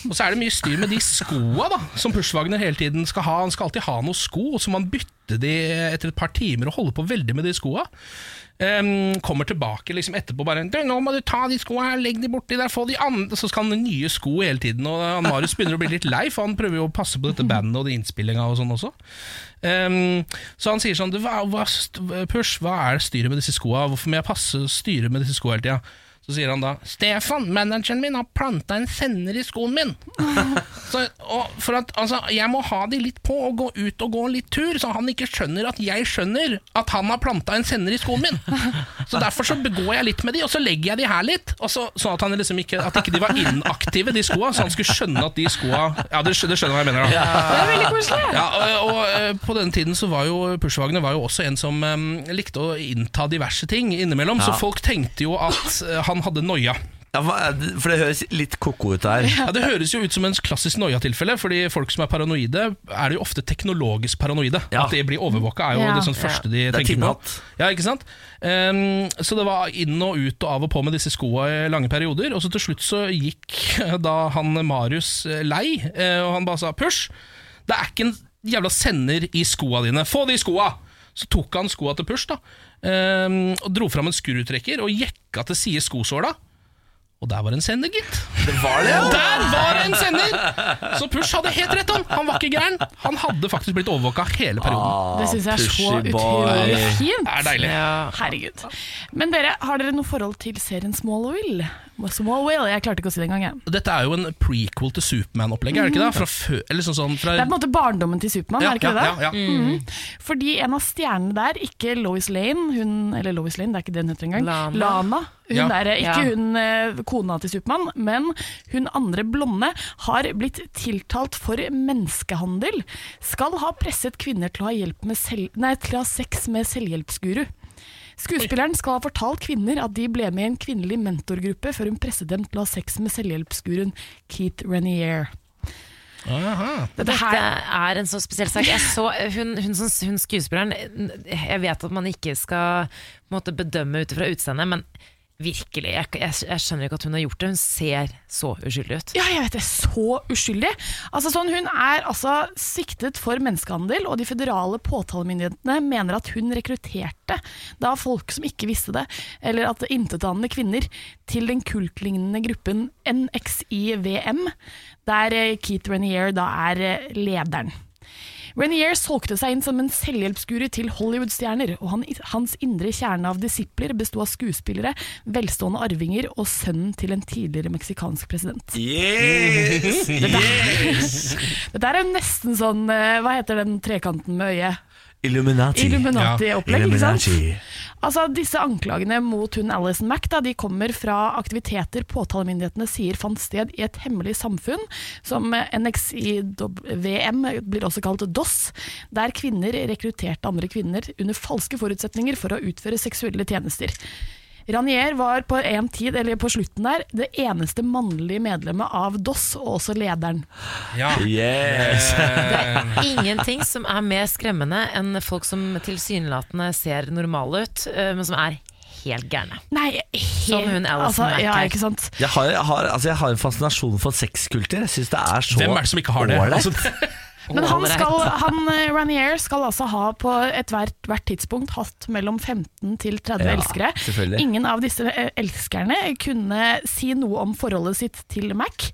Og så er det mye styr med de skoa da som Push-Wagner hele tiden skal ha. Han skal alltid ha noen sko, og så må han bytte de etter et par timer og holde på veldig med de skoa. Um, kommer tilbake liksom etterpå bare 'Nå må du ta de skoa her, legg de borti der, få de andre' Så skal han ha nye sko hele tiden. Og Marius begynner å bli litt lei, for han prøver jo å passe på dette bandet og de innspillinga og sånn også. Um, så han sier sånn hva, hva, Push, hva er styret med disse skoa? Hvorfor må jeg passe styre med disse skoa hele tida? Så sier han da Stefan, manageren min har planta en sender i skoen min. så, for at, altså, jeg må ha de litt på og gå ut og gå litt tur, så han ikke skjønner at jeg skjønner at han har planta en sender i skoen min. Så derfor så begår jeg litt med de, og så legger jeg de her litt. Og så, sånn at, han liksom ikke, at ikke de var inaktive, de skoa, så han skulle skjønne at de skoa Ja, dere skjønner, skjønner hva jeg mener, da. Det er veldig koselig. Ja, og, og og, på den tiden så var jo Pushwagner var jo også en som um, likte å innta diverse ting innimellom, så folk tenkte jo at uh, han hadde noia. Ja, for det høres litt ko-ko ut her. Ja, Det høres jo ut som en klassisk noia-tilfelle, fordi folk som er paranoide, er det jo ofte teknologisk paranoide. Ja. At de blir overvåka, er jo Ja. det sånn første de Det er tenker på. Ja, ikke sant? Um, så det var inn og ut og av og på med disse skoa i lange perioder. Og så til slutt så gikk da han Marius eh, lei, eh, og han bare sa 'push', det er ikke en jævla sender i skoa dine, få de skoa! Så tok han skoa til Push da ehm, og dro fram en skrutrekker og jekka til side skosåla. Og der var en sender, gitt. Det var det, Der var en sender! Så Push hadde helt rett, han. Han var ikke gæren. Han hadde faktisk blitt overvåka hele perioden. Det syns jeg er så utrolig fint. Det er deilig. Herregud. Men dere, har dere noe forhold til serien Smallville? Will. Jeg klarte ikke å si det engang. jeg. Dette er jo en prequel til Supermann-opplegget, er det ikke det? Fra før, sånn, sånn fra, Det er på en måte barndommen til Supermann, ja, er det ikke det? ja, ja, Mm Mhm. Fordi en av stjernene der, ikke Lois Lane, hun, eller Lois Lane, det er ikke det hun heter engang. Lana. Hun Ja. der, ikke Ja. hun eh, kona til Supermann, men hun andre blonde har blitt tiltalt for menneskehandel. Skal ha presset kvinner til å ha, hjelp med selv, nei, til å ha sex med selvhjelpsguru. Skuespilleren skal ha fortalt kvinner at de ble med i en kvinnelig mentorgruppe før hun presset dem til å ha sex med selvhjelpsguruen Keith Renier. Aha. Dette Dette er en så spesiell sak. Jeg så, hun, hun, hun skuespilleren Jeg vet at man ikke skal måtte, bedømme ut fra utseendet, men virkelig, jeg, jeg, jeg skjønner ikke at hun har gjort det. Hun ser så uskyldig ut. Ja, jeg vet det. Så uskyldig. Altså sånn, Hun er altså siktet for menneskehandel, og de føderale påtalemyndighetene mener at hun rekrutterte da folk som ikke visste det, eller at intetanende kvinner, til den kultlignende gruppen NXIVM, der eh, Keith Renier da er eh, lederen. Renier solgte seg inn som en selvhjelpsguru til Hollywood-stjerner, og han, hans indre kjerne av disipler besto av skuespillere, velstående arvinger og sønnen til en tidligere meksikansk president. Yes! yes! Dette er nesten sånn eh, Hva heter den trekanten med øyet? Illuminati. Illuminati-opplegg, ikke sant? Altså, Disse anklagene mot hun Alison Mack da, de kommer fra aktiviteter påtalemyndighetene sier fant sted i et hemmelig samfunn, som NXIVM blir også kalt DOS, der kvinner rekrutterte andre kvinner under falske forutsetninger for å utføre seksuelle tjenester. Ranier var på en tid, eller på slutten der, det eneste mannlige medlemmet av DOS, og også lederen. Ja. Yes! er Ingenting som er mer skremmende enn folk som tilsynelatende ser normale ut, eh, men som er helt gærne. Nei, helt, Som hun Alison altså, ja, ikke sant? Jeg har, jeg, har, altså jeg har en fascinasjon for sexkulter. Jeg syns det er så hvem er det som ikke har det? Altså, Men han skal, han, eh, Ranier skal altså ha på ethvert hvert tidspunkt hatt mellom 15 til 30 Ja, elskere. Ingen av disse eh, elskerne kunne si noe om forholdet sitt til Mac.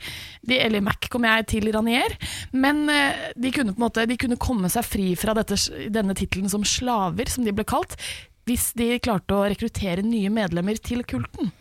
De, eller Mac kom jeg til Ranier. Men eh, de kunne, måte, de kunne komme seg fri fra dette, denne tittelen som slaver, som de ble kalt, hvis de klarte å rekruttere nye medlemmer til kulten.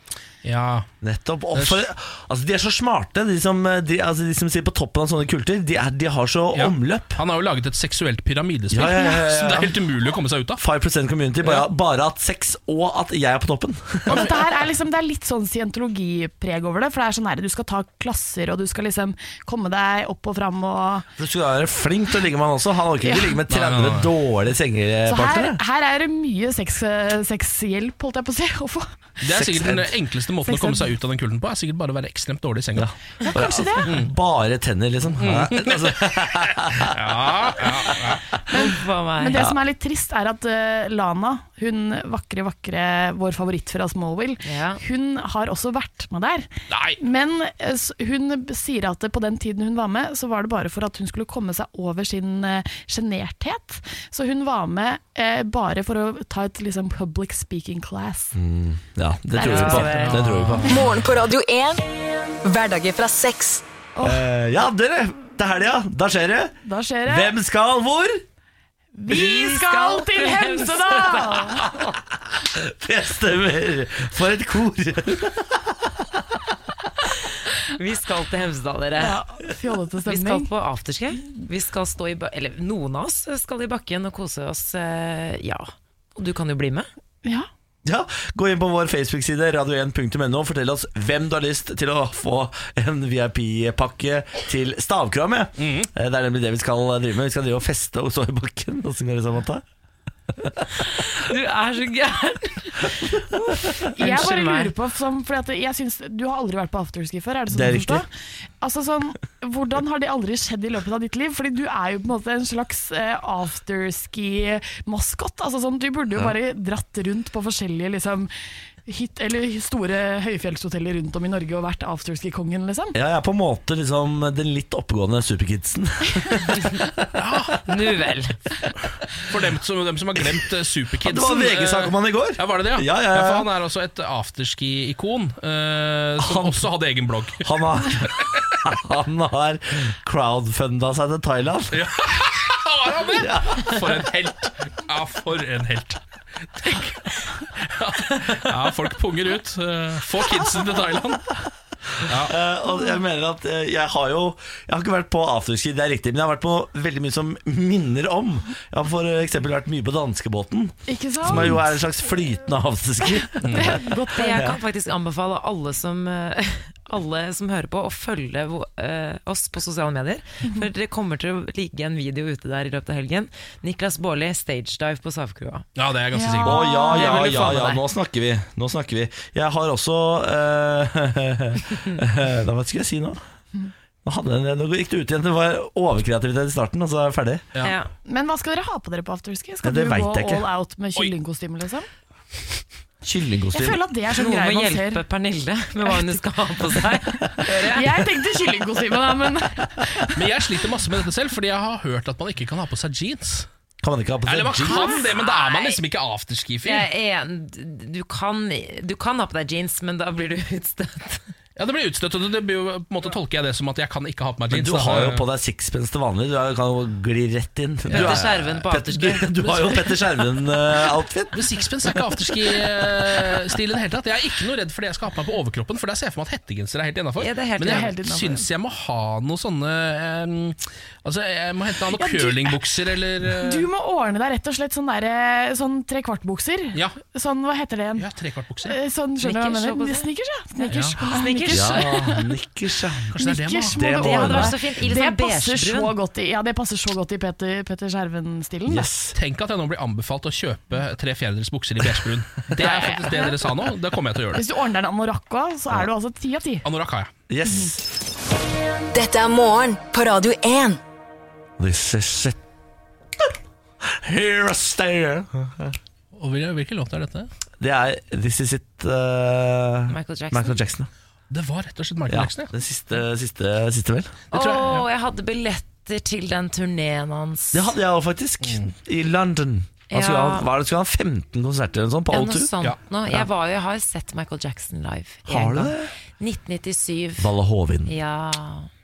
Ja, Nettopp. Og for, altså, de er så smarte, de som, de, altså, de som sitter på toppen av sånne kulter. De, er, de har så Ja. omløp. Han har jo laget et seksuelt pyramidespill, Ja, ja, ja, ja, ja. så det er helt umulig å komme seg ut av. 5% community, bare, bare at sex og at jeg er på toppen. Og dette her er liksom, det er litt sånn scientologipreg over det. For det er sånn her, Du skal ta klasser, og du skal liksom komme deg opp og fram. Og, Du skal være flink til å ligge med han også. Han orker ikke Ja. ligge med Nei, 30 nei, nei. dårlige så her, her er det mye sex, holdt jeg på å si. å få. Det er sikkert den Sex enkleste måten å komme seg ut av den kulden på, er sikkert bare å være ekstremt dårlig i senga. Ja, kanskje det. Bare tenner, liksom. Ja, altså, ja, a meg. Men det som er litt trist, er at uh, Lana, hun vakre, vakre, vår favoritt fra Smallville, Ja. hun har også vært med der. Nei! Men eh, hun sier at på den tiden hun var med, så var det bare for at hun skulle komme seg over sin eh, sjenerthet. Så hun var med eh, bare for å ta et liksom, public speaking class. ja, det tror vi på. Det tror vi på. Morgen på Radio 1. Hverdager fra seks. Uh, ja, dere. Det er helga. Da skjer det. Da skjer det. Hvem skal hvor? Vi skal til Hemsedal! Det stemmer. For et kor. Vi skal til Hemsedal, dere. Ja, Fjollete Vi skal stemning. på afterski. Vi skal stå i Eller noen av oss skal i bakken og kose oss. eh, Ja. Og du kan jo bli med. Ja. Ja, Gå inn på vår Facebook-side radio1.no og fortell oss hvem du har lyst til å få en VIP-pakke til stavkram med. Mhm. Eh, Det er nemlig det vi skal drive med. Vi skal drive og feste og stå i bakken. Åssen går det, Samantha? Du er så gæren! Jeg bare lurer på, sånn, fordi at jeg synes, Du har aldri vært på afterski før? er det sånn Det er å? Altså sånn, Hvordan har det aldri skjedd i løpet av ditt liv? Fordi du er jo på en måte en slags eh, afterski-maskot. Altså sånn, du burde jo bare dratt rundt på forskjellige liksom, hit, eller store høyfjellshoteller rundt om i Norge og vært afterski-kongen, liksom. Ja, jeg er på en måte liksom den litt oppegående superkidsen. ja, Nu vel. For dem som, dem som har glemt uh, Superkidsen. Det var VG-sak om han i går. Ja, var det det? Ja, ja, ja. for han er også et afterski-ikon, uh, som Han- også hadde egen blogg. Han har, han har crowdfunda seg til Thailand. Har han det? For en helt. Ja, for en helt. Tenk. Ja, folk punger ut. Eh, Få kidsen til Thailand. Eh, og jeg mener at eh, jeg har jo Jeg har ikke vært på afterski, det er riktig, men jeg har vært på veldig mye som minner om. Jeg har for eksempel vært mye på danskebåten, Ikke sant? som er jo er en slags flytende afterski. Det jeg kan faktisk anbefale alle som, eh, alle som hører på, å følge oss på sosiale medier. For det kommer til å ligge en video ute der i løpet av helgen. Niklas Baarli, stagedive på Savkrua. Ja, det er jeg ganske Ja. sikker Å på. ja, ja, ja, ja, nå snakker vi. Nå snakker vi. Jeg har også eh, Hva skulle jeg si nå? Nå, hadde jeg, nå gikk det ut igjen. Det var overkreativitet i starten, og så er jeg ferdig. Ja. Ja. Men hva skal dere ha på dere på afterski? Skal Ja, du gå all out med kyllingkostyme, liksom? Jeg føler at det er sånn Noen må greie man hjelpe. Pernille med hva hun skal ha på seg. Jeg tenkte kyllingkostyme, da, men Men jeg sliter masse med dette selv, fordi jeg har hørt at man ikke kan ha på seg jeans. Kan man ikke ha på Eller man seg jeans? kan det, men da er man liksom ikke afterski-fyr. Er du, du kan ha på deg jeans, men da blir du utstøtt. Ja, det blir utstøtt, og det blir jo, på en måte tolker jeg det som at jeg kan ikke ha på meg jeans. Men du har jo på deg sixpence til vanlig. Du kan jo gli rett inn. Du Petter er- Skjerven på afterski. Du, du har jo Petter Skjerven-outfit. Men Sixpence er ikke afterski-stil i det hele tatt. Jeg er ikke noe redd for det jeg skal ha på meg på overkroppen, for der ser jeg for meg at hettegenser er helt innafor. Ja, det helt Men jeg syns jeg må ha noe sånne um, Altså, jeg må hente noen Ja, curlingbukser eller uh... du må ordne deg rett og slett sånn, der, sånn trekvartbukser. Ja, Sånn, hva heter det igjen? ja trekvartbukser. Eh, Sånn, skjønner du hva jeg mener? Snickers, ja. Snickers. Snickers. Ja, nikkers, ja. Kanskje det er det, Snickers man må Det må Det hadde ordne vært så fint. Det sånn passer så godt i, ja, det passer så godt i Peter, Peter Skjerven-stilen. Yes. Tenk at jeg nå blir anbefalt å kjøpe tre fjerdedels bukser i beigebrun. Det er faktisk det dere sa nå. Det kommer jeg til å gjøre. Hvis du ordner en anorakk òg, så er du altså ti av ti. Anorakk har jeg. yes. Dette er morgen på Radio 1. This is it. Here I stay. Og hvilken låt er dette? Det er This is it uh, Michael Jackson. Michael Jackson. Det var rett og slett Michael Ja, Jackson. Ja. den siste, siste, siste vel. Det jeg, ja. Åh, jeg hadde billetter til den turneen hans. Det hadde jeg òg, faktisk. I London. Han skulle, Ja. ha, hva er det, skulle han ha 15 konserter eller sånn på Ja, O2? noe Ja. nå. Jeg, var jeg har sett Michael Jackson live. Har du det? 1997. Valle Hovin. Ja,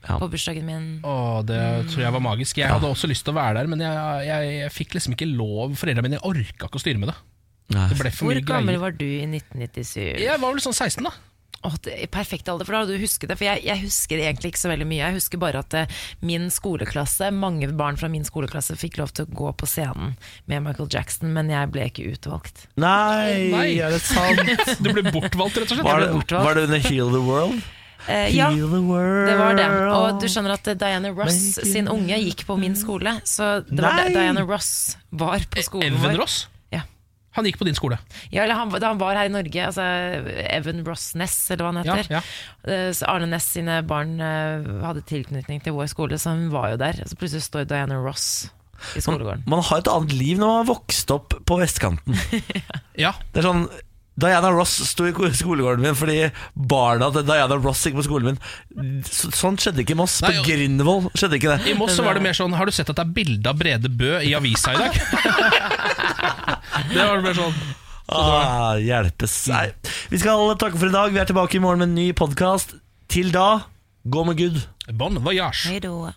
på bursdagen min. Åh, det tror jeg var magisk. Jeg hadde også lyst til å være der, men jeg, jeg, jeg fikk liksom ikke lov. Foreldrene mine orka ikke å styre med det. Det ble for Hvor mye gammel greier. var du i 1997? Jeg var vel sånn 16, da. Åh, det er perfekt alder, for da hadde du husket det. For jeg, jeg husker egentlig ikke så veldig mye. Jeg husker bare at eh, min skoleklasse, mange barn fra min skoleklasse fikk lov til å gå på scenen med Michael Jackson, men jeg ble ikke utvalgt. Nei, Nei. er det sant? Du ble bortvalgt, rett og slett. Var det, var det under Heal the World? Uh, ja, det var det. Og du skjønner at Diana Ross sin unge gikk på min skole, så det var det Diana Ross var på skolen Evan vår. Ross? Han gikk på din skole. Ja, eller han, da han var her i Norge, altså Evan Ross Ness, eller hva han heter. ja. ja. Så Arne Ness sine barn eh, hadde tilknytning til vår skole, så han var jo der. Så plutselig står Diana Ross i skolegården. Man har et annet liv når man har vokst opp på vestkanten. Ja, Det er sånn Diana Ross sto i skolegården min fordi barna til Diana Ross gikk på skolen min. Sånt sånn skjedde ikke i Moss. Nei, På Grindvoll skjedde ikke det. I Moss så var det mer sånn Har du sett at det er bilde av Brede Bø i avisa i dag? det var det mer sånn Ah, hjelpes. Nei. Vi skal takke for i dag. Vi er tilbake i morgen med en ny podkast. Til da, gå med Gud. Bon voyage. Hei då.